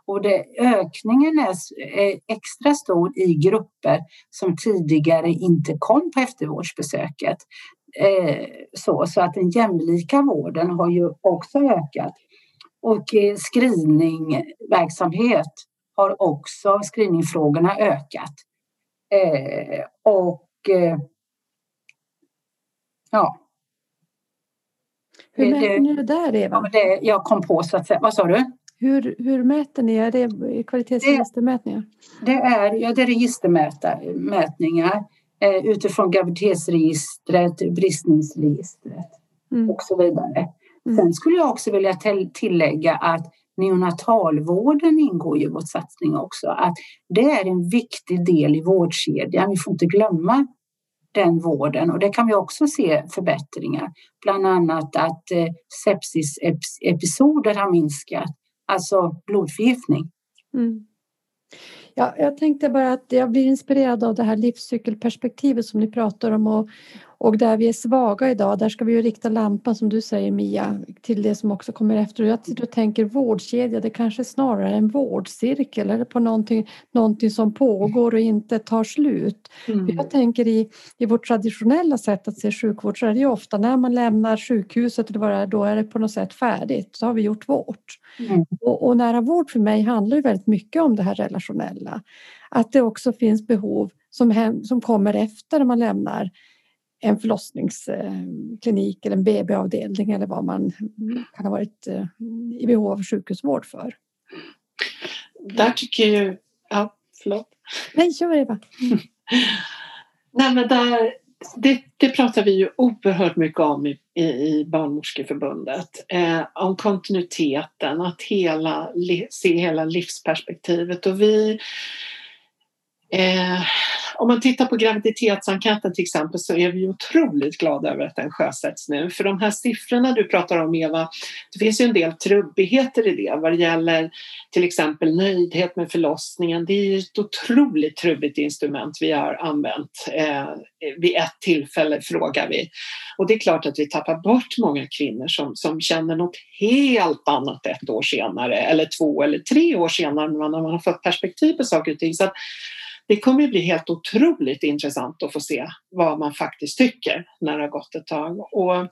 Speaker 3: och det, ökningen är, är extra stor i grupper som tidigare inte kom på eftervårdsbesöket. Eh, så, så att den jämlika vården har ju också ökat. Och eh, screeningverksamhet har också screeningfrågorna ökat. Eh, och eh, ja.
Speaker 4: Hur mäter ni det där Eva?
Speaker 3: Det jag kom på så att säga. Vad sa du?
Speaker 4: Hur, hur mäter ni? Är det kvalitetsregistermätningar?
Speaker 3: Det, det är, ja, det är registermätningar eh, utifrån graviditetsregistret, bristningsregistret mm. och så vidare. Mm. Sen skulle jag också vilja tillägga att neonatalvården ingår i vår satsning också. Att det är en viktig del i vårdkedjan. Vi får inte glömma den vården och det kan vi också se förbättringar. Bland annat att eh, sepsisepisoder har minskat, alltså blodförgiftning. Mm.
Speaker 4: Ja, jag tänkte bara att jag blir inspirerad av det här livscykelperspektivet som ni pratar om och, och där vi är svaga idag, där ska vi ju rikta lampan som du säger Mia till det som också kommer efter. Jag du tänker vårdkedja, det kanske snarare är en vårdcirkel eller på någonting, någonting som pågår och inte tar slut. Mm. Jag tänker i, i vårt traditionella sätt att se sjukvård så är det ju ofta när man lämnar sjukhuset eller vad det är, då är det på något sätt färdigt, så har vi gjort vårt. Mm. Och, och nära vård för mig handlar ju väldigt mycket om det här relationella. Att det också finns behov som, hem, som kommer efter man lämnar en förlossningsklinik eller en BB-avdelning eller vad man kan ha varit eh, i behov av sjukhusvård för.
Speaker 5: Där tycker jag... Ja, förlåt.
Speaker 4: Nej, kör Eva.
Speaker 5: Nej, men där, det, det, pratar vi ju oerhört mycket om i, i, i Barnmorskeförbundet. Eh, om kontinuiteten, att hela, se hela livsperspektivet. Och vi Eh, om man tittar på graviditetsenkäten till exempel så är vi otroligt glada över att den sjösätts nu. För de här siffrorna du pratar om Eva, det finns ju en del trubbigheter i det vad det gäller till exempel nöjdhet med förlossningen. Det är ett otroligt trubbigt instrument vi har använt. Eh, vid ett tillfälle frågar vi. Och det är klart att vi tappar bort många kvinnor som, som känner något helt annat ett år senare eller två eller tre år senare när man, har fått perspektiv på saker och ting. Så det kommer bli helt otroligt intressant att få se vad man faktiskt tycker när det har gått ett tag. Och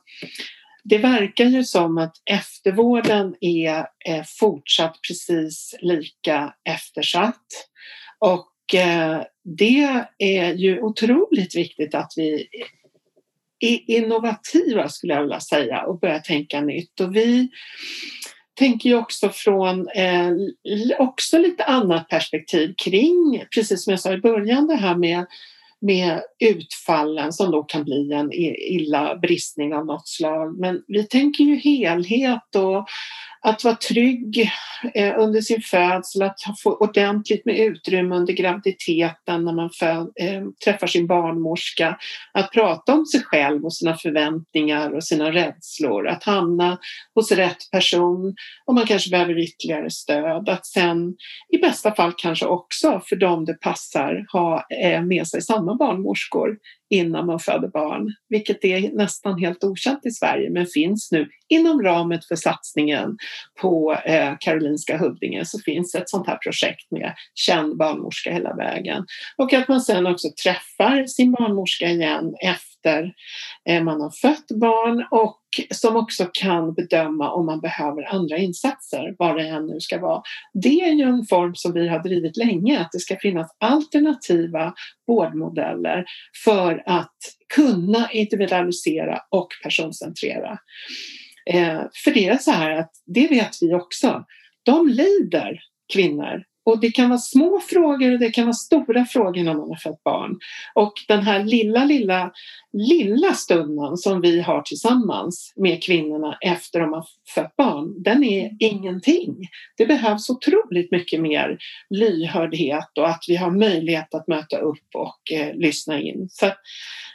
Speaker 5: det verkar ju som att eftervården är eh, fortsatt precis lika eftersatt. Och eh, det är ju otroligt viktigt att vi är innovativa skulle jag vilja säga och börjar tänka nytt. Och vi tänker ju också från eh, också lite annat perspektiv kring, precis som jag sa i början, det här med, med utfallen som då kan bli en illa bristning av något slag. Men vi tänker ju helhet och att vara trygg eh, under sin födsel, att få ordentligt med utrymme under graviditeten när man föd, eh, träffar sin barnmorska, att prata om sig själv och sina förväntningar och sina rädslor, att hamna hos rätt person om man kanske behöver ytterligare stöd, att sen i bästa fall kanske också för dem det passar ha eh, med sig samma barnmorskor innan man föder barn, vilket är nästan helt okänt i Sverige men finns nu inom ramen för satsningen på eh, Karolinska Huddinge så finns ett sånt här projekt med känd barnmorska hela vägen. Och att man sen också träffar sin barnmorska igen efter eh, man har fött barn och som också kan bedöma om man behöver andra insatser, vad det än nu ska vara. Det är ju en form som vi har drivit länge, att det ska finnas alternativa vårdmodeller för att kunna individualisera och personcentrera. Eh, för det är så här att det vet vi också. De lider, kvinnor, och det kan vara små frågor och det kan vara stora frågor när man har fött barn. Och den här lilla, lilla, lilla stunden som vi har tillsammans med kvinnorna efter de har fött barn, den är ingenting. Det behövs otroligt mycket mer lyhördhet och att vi har möjlighet att möta upp och eh, lyssna in. Så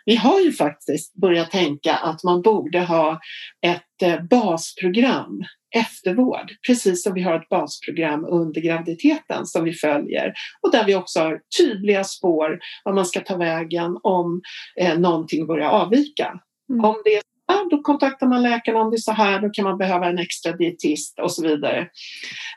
Speaker 5: vi har ju faktiskt börjat tänka att man borde ha ett eh, basprogram eftervård, precis som vi har ett basprogram under graviditeten som vi följer och där vi också har tydliga spår var man ska ta vägen om eh, någonting börjar avvika. Mm. Om det är då kontaktar man läkaren om det är så här, då kan man behöva en extra dietist och så vidare.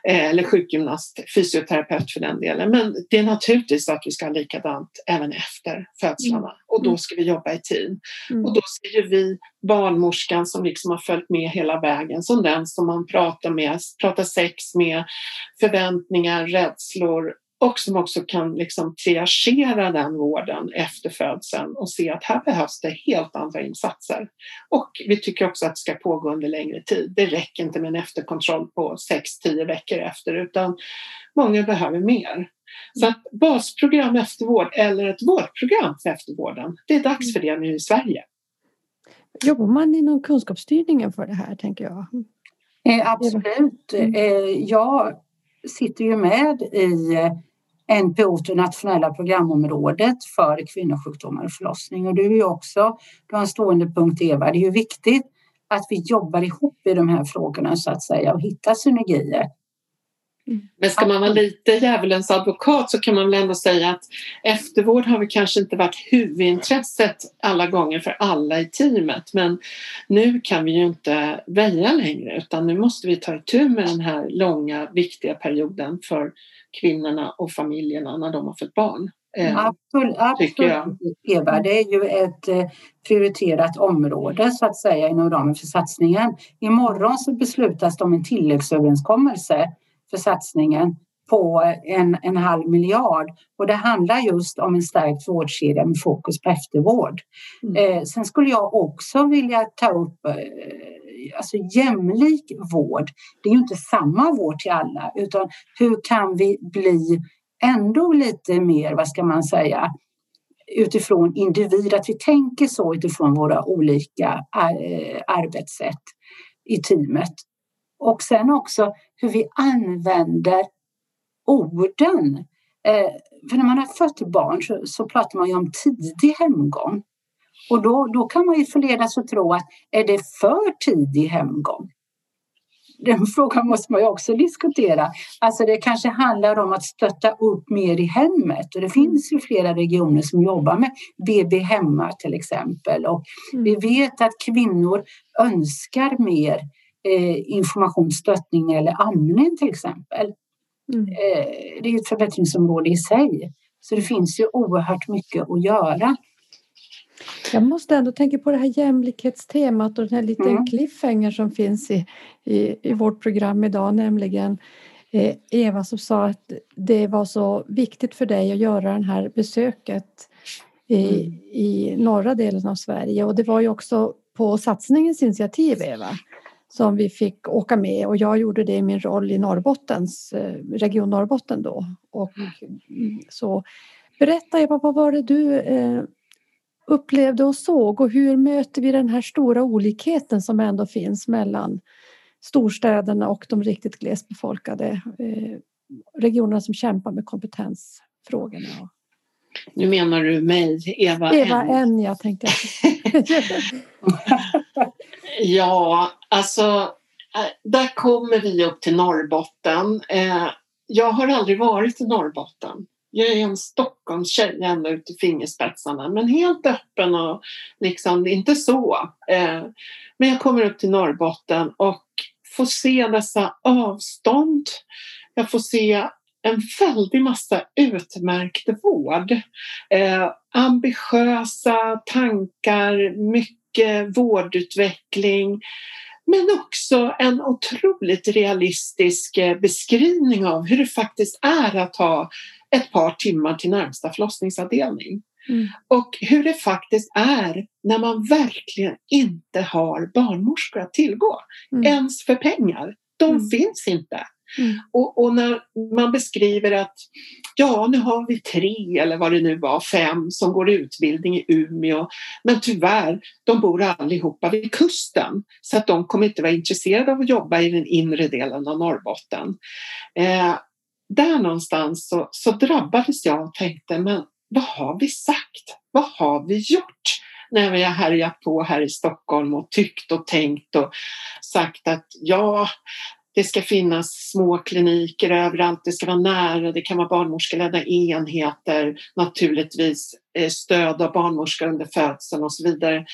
Speaker 5: Eh, eller sjukgymnast, fysioterapeut för den delen. Men det är naturligtvis att vi ska ha likadant även efter födslarna mm. och då ska vi jobba i team. Mm. Och då ser vi barnmorskan som liksom har följt med hela vägen som den som man pratar med, pratar sex med, förväntningar, rädslor och som också kan liksom triagera den vården efter födseln och se att här behövs det helt andra insatser. Och vi tycker också att det ska pågå under längre tid. Det räcker inte med en efterkontroll på 6-10 veckor efter utan många behöver mer. Så att basprogram eftervård eller ett vårdprogram för eftervården, det är dags för det nu i Sverige.
Speaker 4: Jobbar man inom kunskapsstyrningen för det här, tänker jag?
Speaker 3: Eh, absolut. Mm. Eh, jag sitter ju med i eh, NPO, det nationella programområdet för kvinnosjukdomar och förlossning. Och du är ju också, du har en stående punkt Eva, det är ju viktigt att vi jobbar ihop i de här frågorna så att säga och hittar synergier.
Speaker 5: Men ska man vara lite djävulens advokat så kan man väl ändå säga att eftervård har vi kanske inte varit huvudintresset alla gånger för alla i teamet men nu kan vi ju inte väja längre utan nu måste vi ta itu med den här långa viktiga perioden för kvinnorna och familjerna när de har fått barn.
Speaker 3: Eh, absolut, absolut Eva, det är ju ett eh, prioriterat område så att säga inom ramen för satsningen. Imorgon så beslutas det om en tilläggsöverenskommelse för satsningen på en, en halv miljard. Och det handlar just om en stärkt vårdkedja med fokus på eftervård. Mm. Eh, sen skulle jag också vilja ta upp eh, alltså jämlik vård. Det är ju inte samma vård till alla utan hur kan vi bli ändå lite mer, vad ska man säga, utifrån individ, att vi tänker så utifrån våra olika eh, arbetssätt i teamet. Och sen också hur vi använder orden. Eh, för när man har fött barn så, så pratar man ju om tidig hemgång. Och då, då kan man ju förledas att tro att är det för tidig hemgång? Den frågan måste man ju också diskutera. Alltså det kanske handlar om att stötta upp mer i hemmet och det finns ju flera regioner som jobbar med BB hemma till exempel och mm. vi vet att kvinnor önskar mer eh, informationsstöttning eller amning till exempel. Mm. Eh, det är ett förbättringsområde i sig. Så det finns ju oerhört mycket att göra.
Speaker 4: Jag måste ändå tänka på det här jämlikhetstemat och den här liten mm. cliffhanger som finns i, i, i vårt program idag, nämligen eh, Eva som sa att det var så viktigt för dig att göra det här besöket i, mm. i norra delen av Sverige och det var ju också på satsningens initiativ Eva som vi fick åka med och jag gjorde det i min roll i Norrbottens, eh, Region Norrbotten då. Och, mm, så berätta Eva, vad var det du eh, upplevde och såg och hur möter vi den här stora olikheten som ändå finns mellan storstäderna och de riktigt glesbefolkade eh, regionerna som kämpar med kompetensfrågorna?
Speaker 5: Nu menar du mig, Eva
Speaker 4: Eva N. N jag tänkte
Speaker 5: Ja, alltså äh, där kommer vi upp till Norrbotten. Eh, jag har aldrig varit i Norrbotten. Jag är en Stockholmstjej ända ut i fingerspetsarna men helt öppen och liksom inte så. Eh, men jag kommer upp till Norrbotten och får se dessa avstånd. Jag får se en väldig massa utmärkt vård. Eh, ambitiösa tankar, mycket vårdutveckling men också en otroligt realistisk eh, beskrivning av hur det faktiskt är att ha ett par timmar till närmsta förlossningsavdelning. Mm. Och hur det faktiskt är när man verkligen inte har barnmorskor att tillgå, mm. ens för pengar. De mm. finns inte. Mm. Och, och, när man beskriver att ja, nu har vi tre eller vad det nu var, fem som går utbildning i Umeå. Men tyvärr, de bor allihopa vid kusten så att de kommer inte vara intresserade av att jobba i den inre delen av Norrbotten. Eh, där någonstans så, så drabbades jag och tänkte, men vad har vi sagt? Vad har vi gjort? när vi har härjat på här i Stockholm och tyckt och tänkt och sagt att ja, det ska finnas små kliniker överallt, det ska vara nära, det kan vara barnmorskeledda enheter, naturligtvis eh, stöd av barnmorskor under födseln och så vidare.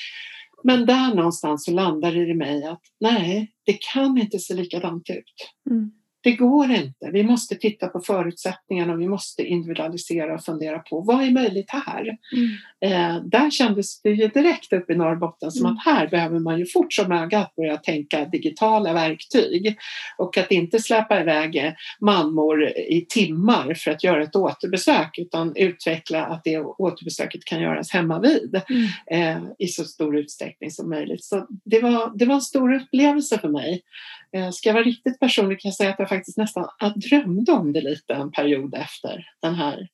Speaker 5: Men där någonstans så landar det i mig att nej, det kan inte se likadant ut. Mm. Det går inte. Vi måste titta på förutsättningarna och vi måste individualisera och fundera på vad är möjligt här? Mm. Eh, där kändes det ju direkt upp i Norrbotten som mm. att här behöver man ju fort som ögat börja tänka digitala verktyg och att inte släppa iväg mammor i timmar för att göra ett återbesök utan utveckla att det återbesöket kan göras hemma vid mm. eh, i så stor utsträckning som möjligt. Så det var, det var en stor upplevelse för mig. Eh, ska jag vara riktigt personlig kan jag säga att jag faktiskt nästan drömde om det lite en period efter den här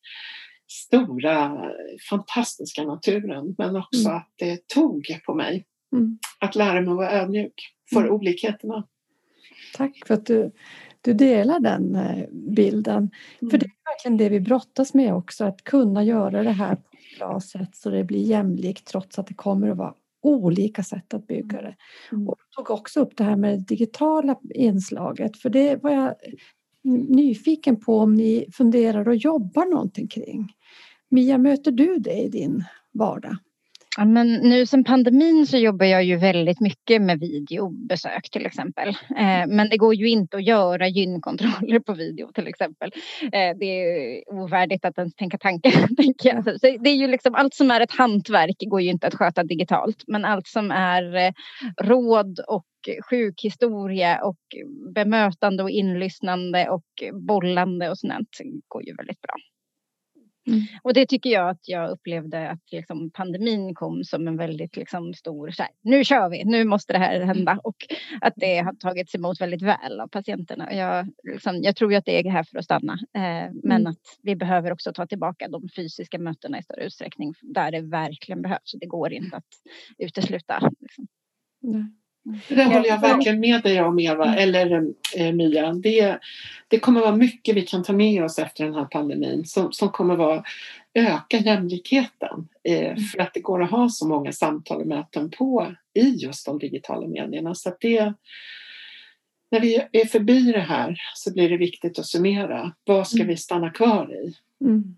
Speaker 5: stora fantastiska naturen men också mm. att det tog på mig. Mm. Att lära mig att vara ödmjuk för mm. olikheterna.
Speaker 4: Tack för att du, du delar den eh, bilden. Mm. För det är verkligen det vi brottas med också, att kunna göra det här på ett bra sätt så det blir jämlikt trots att det kommer att vara olika sätt att bygga det. Mm. Och tog också upp det här med det digitala inslaget, för det var jag nyfiken på om ni funderar och jobbar någonting kring. Mia, möter du det i din vardag?
Speaker 2: Ja, men nu sen pandemin så jobbar jag ju väldigt mycket med videobesök till exempel. Eh, men det går ju inte att göra gynkontroller på video till exempel. Eh, det är ovärdigt att ens tänka tanken. det är ju liksom allt som är ett hantverk går ju inte att sköta digitalt. Men allt som är eh, råd och sjukhistoria och bemötande och inlyssnande och bollande och sånt går ju väldigt bra. Mm. Och det tycker jag att jag upplevde att liksom pandemin kom som en väldigt liksom stor, så här, nu kör vi, nu måste det här hända och att det har tagits emot väldigt väl av patienterna. Jag, liksom, jag tror ju att det är här för att stanna, eh, men mm. att vi behöver också ta tillbaka de fysiska mötena i större utsträckning där det verkligen behövs. Det går inte att utesluta. Liksom.
Speaker 5: Mm. Det håller jag verkligen med dig om Eva, mm. eller eh, Mia. Det, det kommer vara mycket vi kan ta med oss efter den här pandemin som, som kommer vara öka jämlikheten. Eh, mm. för att det går att ha så många samtal och möten på i just de digitala medierna. Så det, när vi är förbi det här så blir det viktigt att summera. Vad ska mm. vi stanna kvar i? Mm.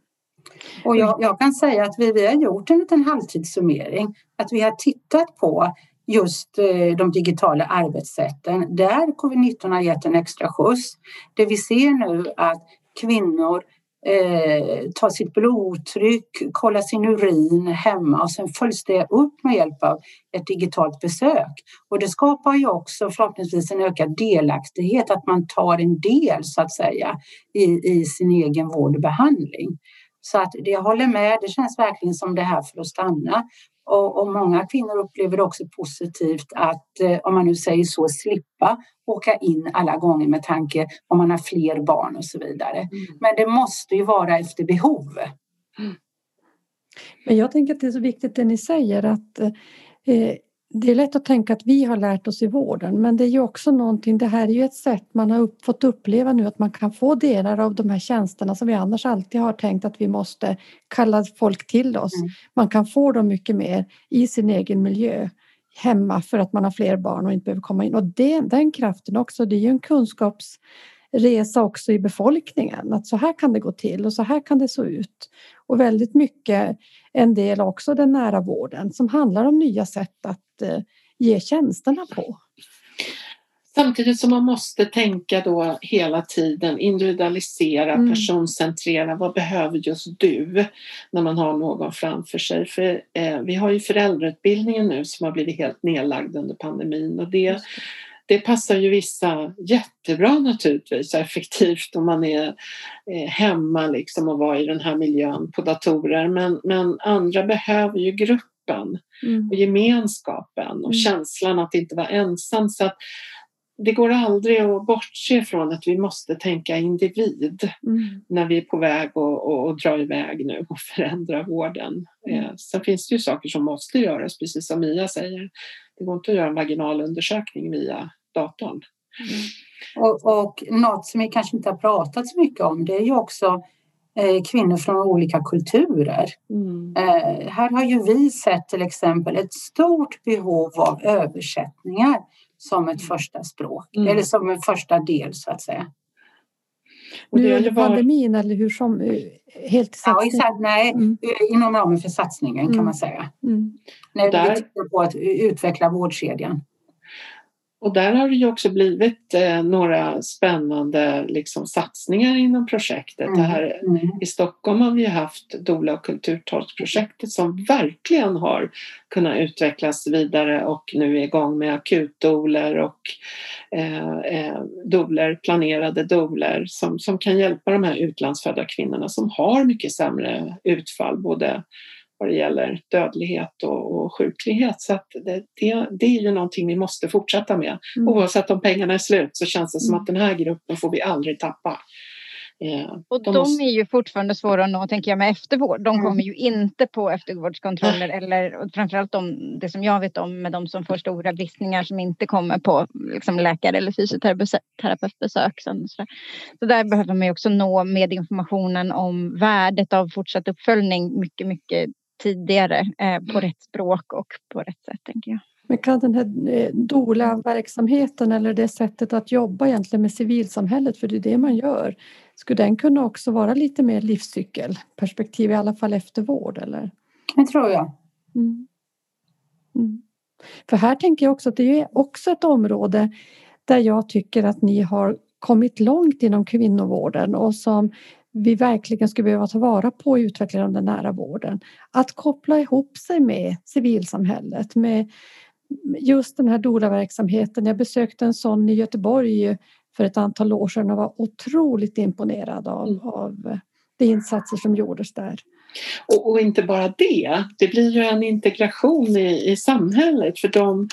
Speaker 3: Och jag, jag, kan säga att vi, vi har gjort en liten halvtidssummering. Att vi har tittat på just eh, de digitala arbetssätten. Där covid-19 har gett en extra skjuts. Det vi ser nu att kvinnor eh, tar sitt blodtryck, kollar sin urin hemma och sen följs det upp med hjälp av ett digitalt besök. Och det skapar ju också förhoppningsvis en ökad delaktighet, att man tar en del så att säga i, i sin egen vård och behandling. Så att jag håller med, det känns verkligen som det här för att stanna. Och, och, många kvinnor upplever det också positivt att, eh, om man nu säger så, slippa åka in alla gånger med tanke om man har fler barn och så vidare. Mm. Men det måste ju vara efter behov. Mm.
Speaker 4: Men jag tänker att det är så viktigt det ni säger att eh, det är lätt att tänka att vi har lärt oss i vården men det är ju också någonting, det här är ju ett sätt man har upp, fått uppleva nu att man kan få delar av de här tjänsterna som vi annars alltid har tänkt att vi måste kalla folk till oss. Mm. Man kan få dem mycket mer i sin egen miljö hemma för att man har fler barn och inte behöver komma in. Och det, den kraften också, det är ju en kunskapsresa också i befolkningen. Att så här kan det gå till och så här kan det se ut. Och väldigt mycket en del också den nära vården som handlar om nya sätt att eh, ge tjänsterna på.
Speaker 5: Samtidigt som man måste tänka då hela tiden individualisera, mm. personcentrera. Vad behöver just du när man har någon framför sig? För eh, vi har ju föräldrautbildningen nu som har blivit helt nedlagd under pandemin och det, det passar ju vissa jättebra naturligtvis, effektivt om man är eh, hemma liksom och var i den här miljön på datorer. Men, men andra behöver ju gruppen mm. och gemenskapen och mm. känslan att inte vara ensam. Så att det går aldrig att bortse från att vi måste tänka individ mm. när vi är på väg att och, och dra iväg nu och förändra vården. Mm. Eh, sen finns det ju saker som måste göras, precis som Mia säger. Det går inte att göra en vaginalundersökning via datorn. Mm.
Speaker 3: Och, och något som vi kanske inte har pratat så mycket om det är ju också eh, kvinnor från olika kulturer. Mm. Eh, här har ju vi sett till exempel ett stort behov av översättningar som ett första språk mm. eller som en första del så att säga.
Speaker 4: Nu under pandemin eller hur som eh, helt
Speaker 3: satsning? Ja, nej, mm. inom ramen för satsningen kan mm. man säga. Mm. När vi tittar på att utveckla vårdkedjan.
Speaker 5: Och där har det ju också blivit eh, några spännande liksom, satsningar inom projektet. Mm. Här, mm. I Stockholm har vi haft Dola och kulturtolksprojektet som verkligen har kunnat utvecklas vidare och nu är igång med akutdoler och eh, eh, doler, planerade doler som, som kan hjälpa de här utlandsfödda kvinnorna som har mycket sämre utfall både vad det gäller dödlighet och, och sjuklighet. Så det, det, det, är ju någonting vi måste fortsätta med. Mm. Oavsett om pengarna är slut så känns det som mm. att den här gruppen får vi aldrig tappa.
Speaker 2: Eh, och de, de måste... är ju fortfarande svåra att nå, tänker jag, med eftervård. De mm. kommer ju inte på eftervårdskontroller mm. eller framförallt de, det som jag vet om med de som får stora bristningar som inte kommer på liksom, läkare eller fysioterapeutbesök. Så, så där behöver man ju också nå med informationen om värdet av fortsatt uppföljning mycket, mycket tidigare eh, på rätt språk och på rätt sätt, tänker jag.
Speaker 4: Men kan den här eh, DOLA-verksamheten eller det sättet att jobba egentligen med civilsamhället, för det är det man gör, skulle den kunna också vara lite mer livscykelperspektiv, i alla fall eftervård? Eller?
Speaker 3: Det tror jag. Mm.
Speaker 4: Mm. För här tänker jag också att det är också ett område där jag tycker att ni har kommit långt inom kvinnovården och som vi verkligen skulle behöva ta vara på i utvecklingen av den nära vården. Att koppla ihop sig med civilsamhället, med just den här DOLA-verksamheten. Jag besökte en sån i Göteborg för ett antal år sedan och var otroligt imponerad av, mm. av de insatser som gjordes där.
Speaker 5: Och, och, inte bara det, det blir ju en integration i, i samhället för de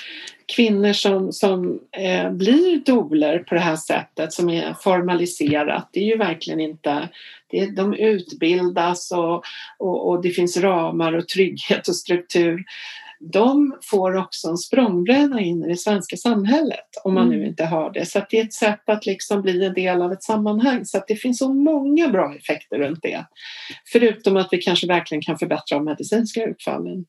Speaker 5: kvinnor som, som eh, blir doler på det här sättet som är formaliserat. Det är ju verkligen inte, det, de utbildas och, och, och det finns ramar och trygghet och struktur de får också en språngbräda in i det svenska samhället om man mm. nu inte har det. Så det är ett sätt att liksom bli en del av ett sammanhang. Så det finns så många bra effekter runt det. Förutom att vi kanske verkligen kan förbättra de medicinska utfallen.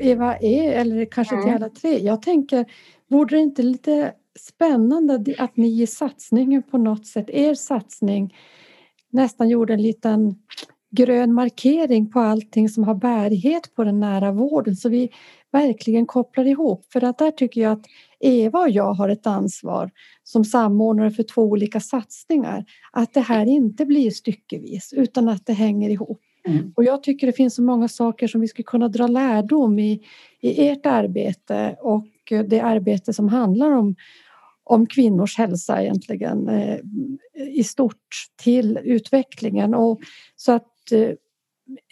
Speaker 4: Eva E, eller kanske till alla tre. Jag tänker, vore det inte lite spännande att ni i satsningen på något sätt, er satsning nästan gjorde en liten grön markering på allting som har bärighet på den nära vården så vi verkligen kopplar ihop. För att där tycker jag att Eva och jag har ett ansvar som samordnare för två olika satsningar. Att det här inte blir styckevis utan att det hänger ihop. Mm. Och jag tycker det finns så många saker som vi skulle kunna dra lärdom i, i ert arbete och det arbete som handlar om om kvinnors hälsa egentligen eh, i stort till utvecklingen. Och så att eh,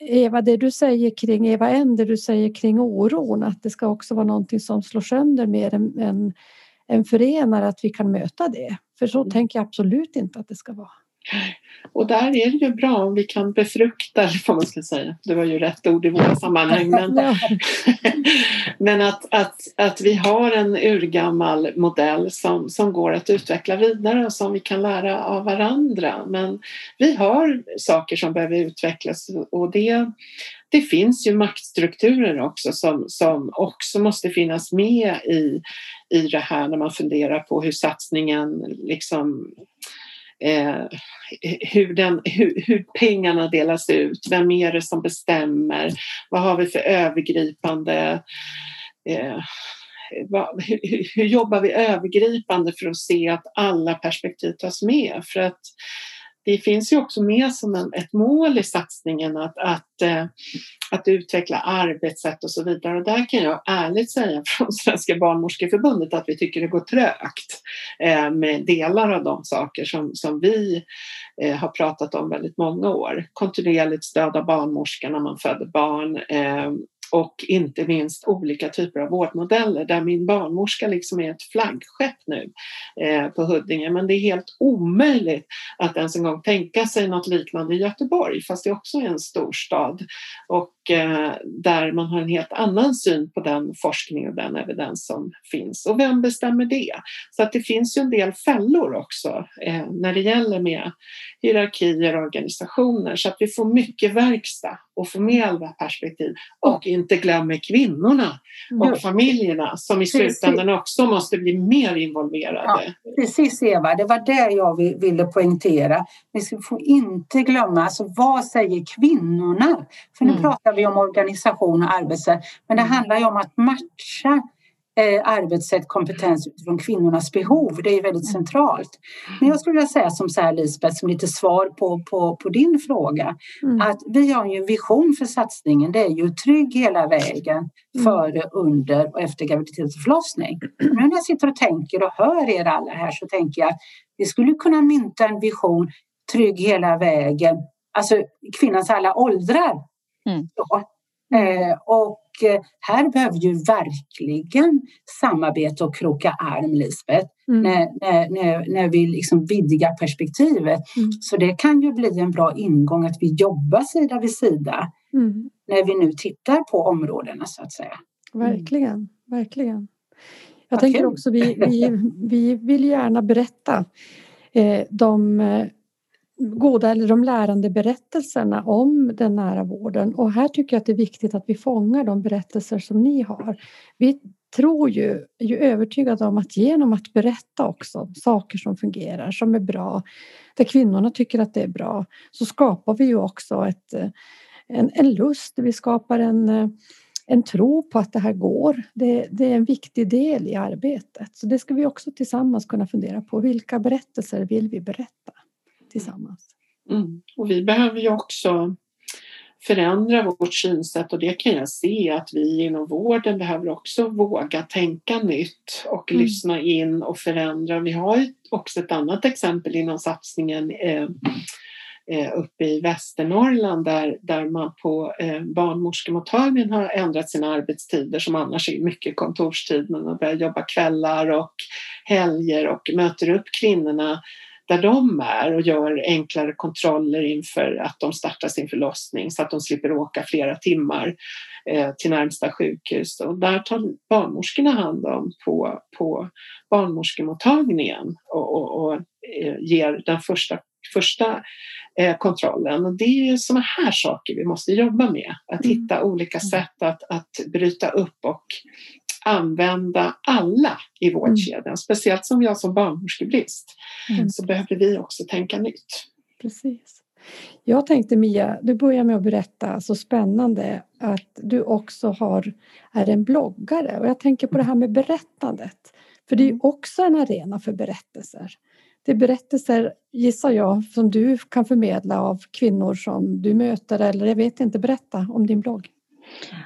Speaker 4: Eva, det du säger kring Eva N, det du säger kring oron, att det ska också vara någonting som slår sönder mer än, än, än förenar, att vi kan möta det. För så mm. tänker jag absolut inte att det ska vara.
Speaker 5: Och där är det ju bra om vi kan befrukta, eller vad man ska säga, det var ju rätt ord i våra sammanhang, men, men att, att, att vi har en urgammal modell som, som går att utveckla vidare och som vi kan lära av varandra. Men vi har saker som behöver utvecklas och det, det finns ju maktstrukturer också som, som också måste finnas med i, i det här när man funderar på hur satsningen liksom eh, hur, den, hur, hur, pengarna delas ut, vem är det som bestämmer, vad har vi för övergripande eh, vad, hur, hur, jobbar vi övergripande för att se att alla perspektiv tas med? För att det finns ju också med som en, ett mål i satsningen att, att, eh, att utveckla arbetssätt och så vidare. Och där kan jag ärligt säga från Svenska barnmorskeförbundet att vi tycker det går trögt eh, med delar av de saker som, som vi eh, har pratat om väldigt många år. Kontinuerligt stöd av barnmorskan när man föder barn eh, och inte minst olika typer av vårdmodeller där min barnmorska liksom är ett flaggskepp nu eh, på Huddinge. Men det är helt omöjligt att ens en gång tänka sig något liknande i Göteborg fast det också är en storstad och eh, där man har en helt annan syn på den forskning och den evidens som finns. Och vem bestämmer det? Så att det finns ju en del fällor också eh, när det gäller med hierarkier och organisationer så att vi får mycket verkstad och får med alla perspektiv och inte glömmer kvinnorna och familjerna som i slutändan också måste bli mer involverade.
Speaker 3: Ja, precis Eva, det var det jag ville poängtera. Vi får inte glömma, alltså vad säger kvinnorna? För nu mm. pratar vi om organisation och arbetssätt, men det mm. handlar ju om att matcha eh, arbetssätt, kompetens utifrån kvinnornas behov. Det är väldigt mm. centralt. Men jag skulle vilja säga som så här Lisbeth, som lite svar på, på, på din fråga, mm. att vi har ju en vision för satsningen. Det är ju trygg hela vägen mm. före, under och efter graviditet och förlossning. Men när jag sitter och tänker och hör er alla här så tänker jag att vi skulle kunna mynta en vision trygg hela vägen, alltså kvinnans alla åldrar. Mm. Eh, och här behöver ju verkligen samarbete och kroka arm, Lisbeth, mm. när, när, när, vi liksom vidgar perspektivet. Mm. Så det kan ju bli en bra ingång att vi jobbar sida vid sida mm. när vi nu tittar på områdena så att säga.
Speaker 4: Verkligen, verkligen. Jag Vad tänker också, vi, vi, vi vill gärna berätta eh, de eh, goda eller de lärande berättelserna om den nära vården. Och här tycker jag att det är viktigt att vi fångar de berättelser som ni har. Vi tror ju, är ju övertygade om att genom att berätta också saker som fungerar, som är bra, där kvinnorna tycker att det är bra, så skapar vi ju också ett, en, en lust, vi skapar en, en tro på att det här går. Det, det, är en viktig del i arbetet. Så det ska vi också tillsammans kunna fundera på. Vilka berättelser vill vi berätta? Tillsammans.
Speaker 5: Mm. Och vi behöver ju också förändra vårt synsätt och det kan jag se att vi inom vården behöver också våga tänka nytt och mm. lyssna in och förändra. Vi har också ett annat exempel inom satsningen eh, eh, uppe i Västernorrland där, där man på eh, barnmorskemottagningen har ändrat sina arbetstider som annars är mycket kontorstid men man börjar jobba kvällar och helger och möter upp kvinnorna där de är och gör enklare kontroller inför att de startar sin förlossning så att de slipper åka flera timmar eh, till närmsta sjukhus. Och där tar barnmorskorna hand om på, på barnmorskemottagningen och, och, och eh, ger den första, första eh, kontrollen. Och det är sådana här saker vi måste jobba med. Att mm. hitta olika mm. sätt att, att bryta upp och använda alla i vårdkedjan. Mm. Speciellt som jag som barnmorskebrist mm. så behöver vi också tänka nytt.
Speaker 4: Precis. Jag tänkte Mia, du börjar med att berätta så spännande att du också har, är en bloggare och jag tänker på det här med berättandet. För det är mm. också en arena för berättelser. Det är berättelser, gissar jag, som du kan förmedla av kvinnor som du möter eller jag vet inte, berätta om din blogg.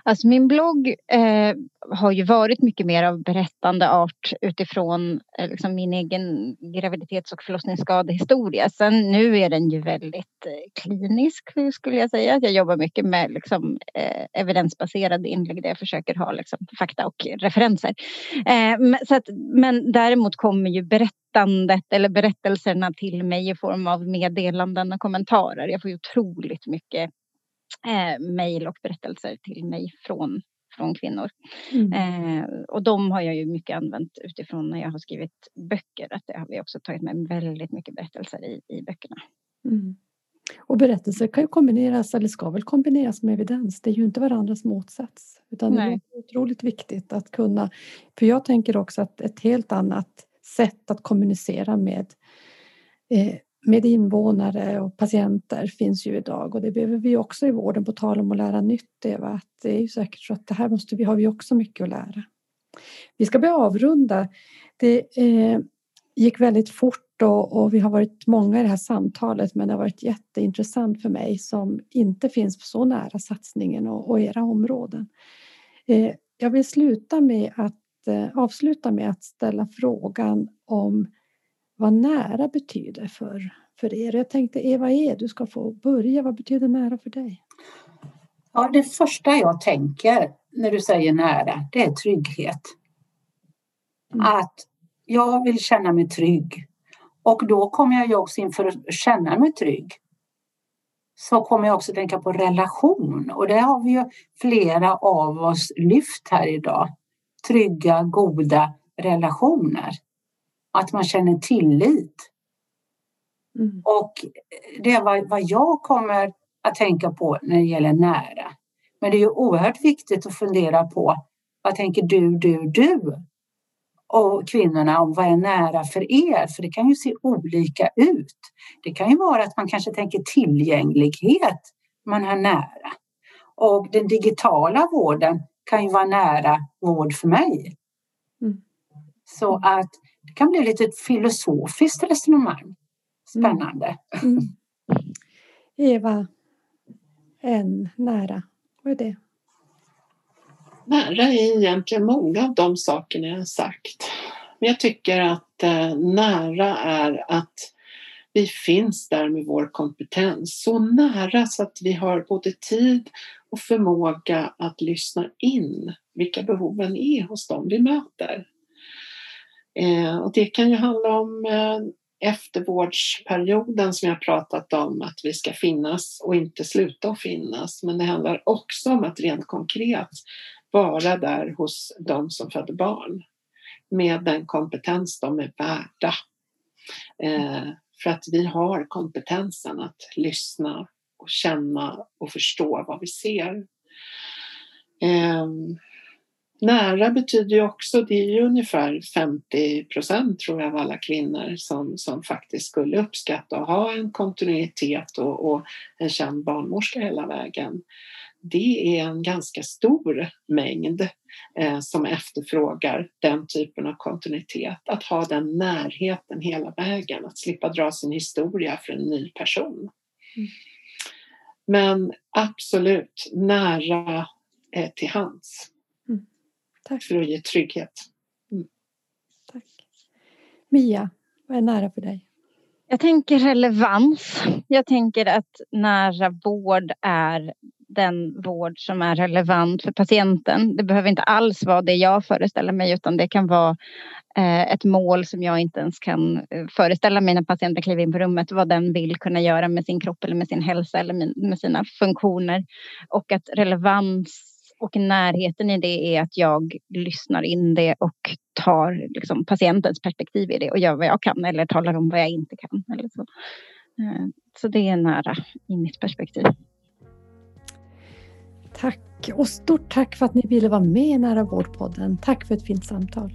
Speaker 2: Alltså min blogg eh, har ju varit mycket mer av berättande art utifrån eh, liksom min egen graviditets och förlossningsskadehistoria. Sen nu är den ju väldigt eh, klinisk skulle jag säga. Jag jobbar mycket med liksom, eh, evidensbaserade inlägg där jag försöker ha liksom, fakta och referenser. Eh, så att, men däremot kommer ju berättandet eller berättelserna till mig i form av meddelanden och kommentarer. Jag får ju otroligt mycket eh, mejl och berättelser till mig från, från kvinnor. Mm. Eh, och de har jag ju mycket använt utifrån när jag har skrivit böcker. Att det har vi också tagit med väldigt mycket berättelser i, i böckerna. Mm.
Speaker 4: Och berättelser kan ju kombineras, eller ska väl kombineras med evidens. Det är ju inte varandras motsats. Utan Nej. det är otroligt viktigt att kunna... För jag tänker också att ett helt annat sätt att kommunicera med eh, med invånare och patienter finns ju idag och det behöver vi också i vården på tal om att lära nytt Eva. Att det är ju säkert så att det här måste vi, har vi också mycket att lära. Vi ska börja avrunda. Det eh, gick väldigt fort och, och, vi har varit många i det här samtalet men det har varit jätteintressant för mig som inte finns så nära satsningen och, och era områden. Eh, jag vill sluta med att eh, avsluta med att ställa frågan om vad nära betyder för, för er. Jag tänkte Eva E, du ska få börja. Vad betyder nära för dig?
Speaker 3: Ja, det första jag tänker när du säger nära, det är trygghet. Mm. Att jag vill känna mig trygg. Och då kommer jag ju också inför att känna mig trygg så kommer jag också tänka på relation och det har vi ju flera av oss lyft här idag. Trygga, goda relationer. Att man känner tillit. Mm. Och det är vad, vad jag kommer att tänka på när det gäller nära. Men det är ju oerhört viktigt att fundera på vad tänker du, du, du och kvinnorna om vad är nära för er? För det kan ju se olika ut. Det kan ju vara att man kanske tänker tillgänglighet man har nära. Och den digitala vården kan ju vara nära vård för mig. Mm. Så att kan bli lite ett filosofiskt resonemang. Spännande. Mm. mm.
Speaker 4: Eva, en nära, vad är det?
Speaker 5: Nära är egentligen många av de sakerna jag har sagt. Men jag tycker att eh, nära är att vi finns där med vår kompetens. Så nära så att vi har både tid och förmåga att lyssna in vilka behoven är hos dem vi möter. Eh, och det kan ju handla om eh, eftervårdsperioden som jag pratat om, att vi ska finnas och inte sluta att finnas. Men det handlar också om att rent konkret vara där hos de som föder barn med den kompetens de är värda. Eh, för att vi har kompetensen att lyssna och känna och förstå vad vi ser. Eh, nära betyder ju också, det är ju ungefär 50 procent tror jag av alla kvinnor som, som faktiskt skulle uppskatta att ha en kontinuitet och, och en känd barnmorska hela vägen det är en ganska stor mängd eh, som efterfrågar den typen av kontinuitet. Att ha den närheten hela vägen, att slippa dra sin historia för en ny person. Mm. Men absolut nära eh, till hands. Tack. För att ge trygghet. Mm.
Speaker 4: Tack. Mia, vad är nära för dig?
Speaker 2: Jag tänker relevans. Jag tänker att nära vård är den vård som är relevant för patienten. Det behöver inte alls vara det jag föreställer mig utan det kan vara eh, ett mål som jag inte ens kan eh, föreställa mig när patienten kliver in på rummet vad den vill kunna göra med sin kropp eller med sin hälsa eller med sina funktioner. Och att relevans och närheten i det är att jag lyssnar in det och tar liksom, patientens perspektiv i det och gör vad jag kan eller talar om vad jag inte kan. Eller så. Eh, så det är nära i mitt perspektiv.
Speaker 4: Tack och stort tack för att ni ville vara med i Nära vårdpodden. Tack för ett fint samtal.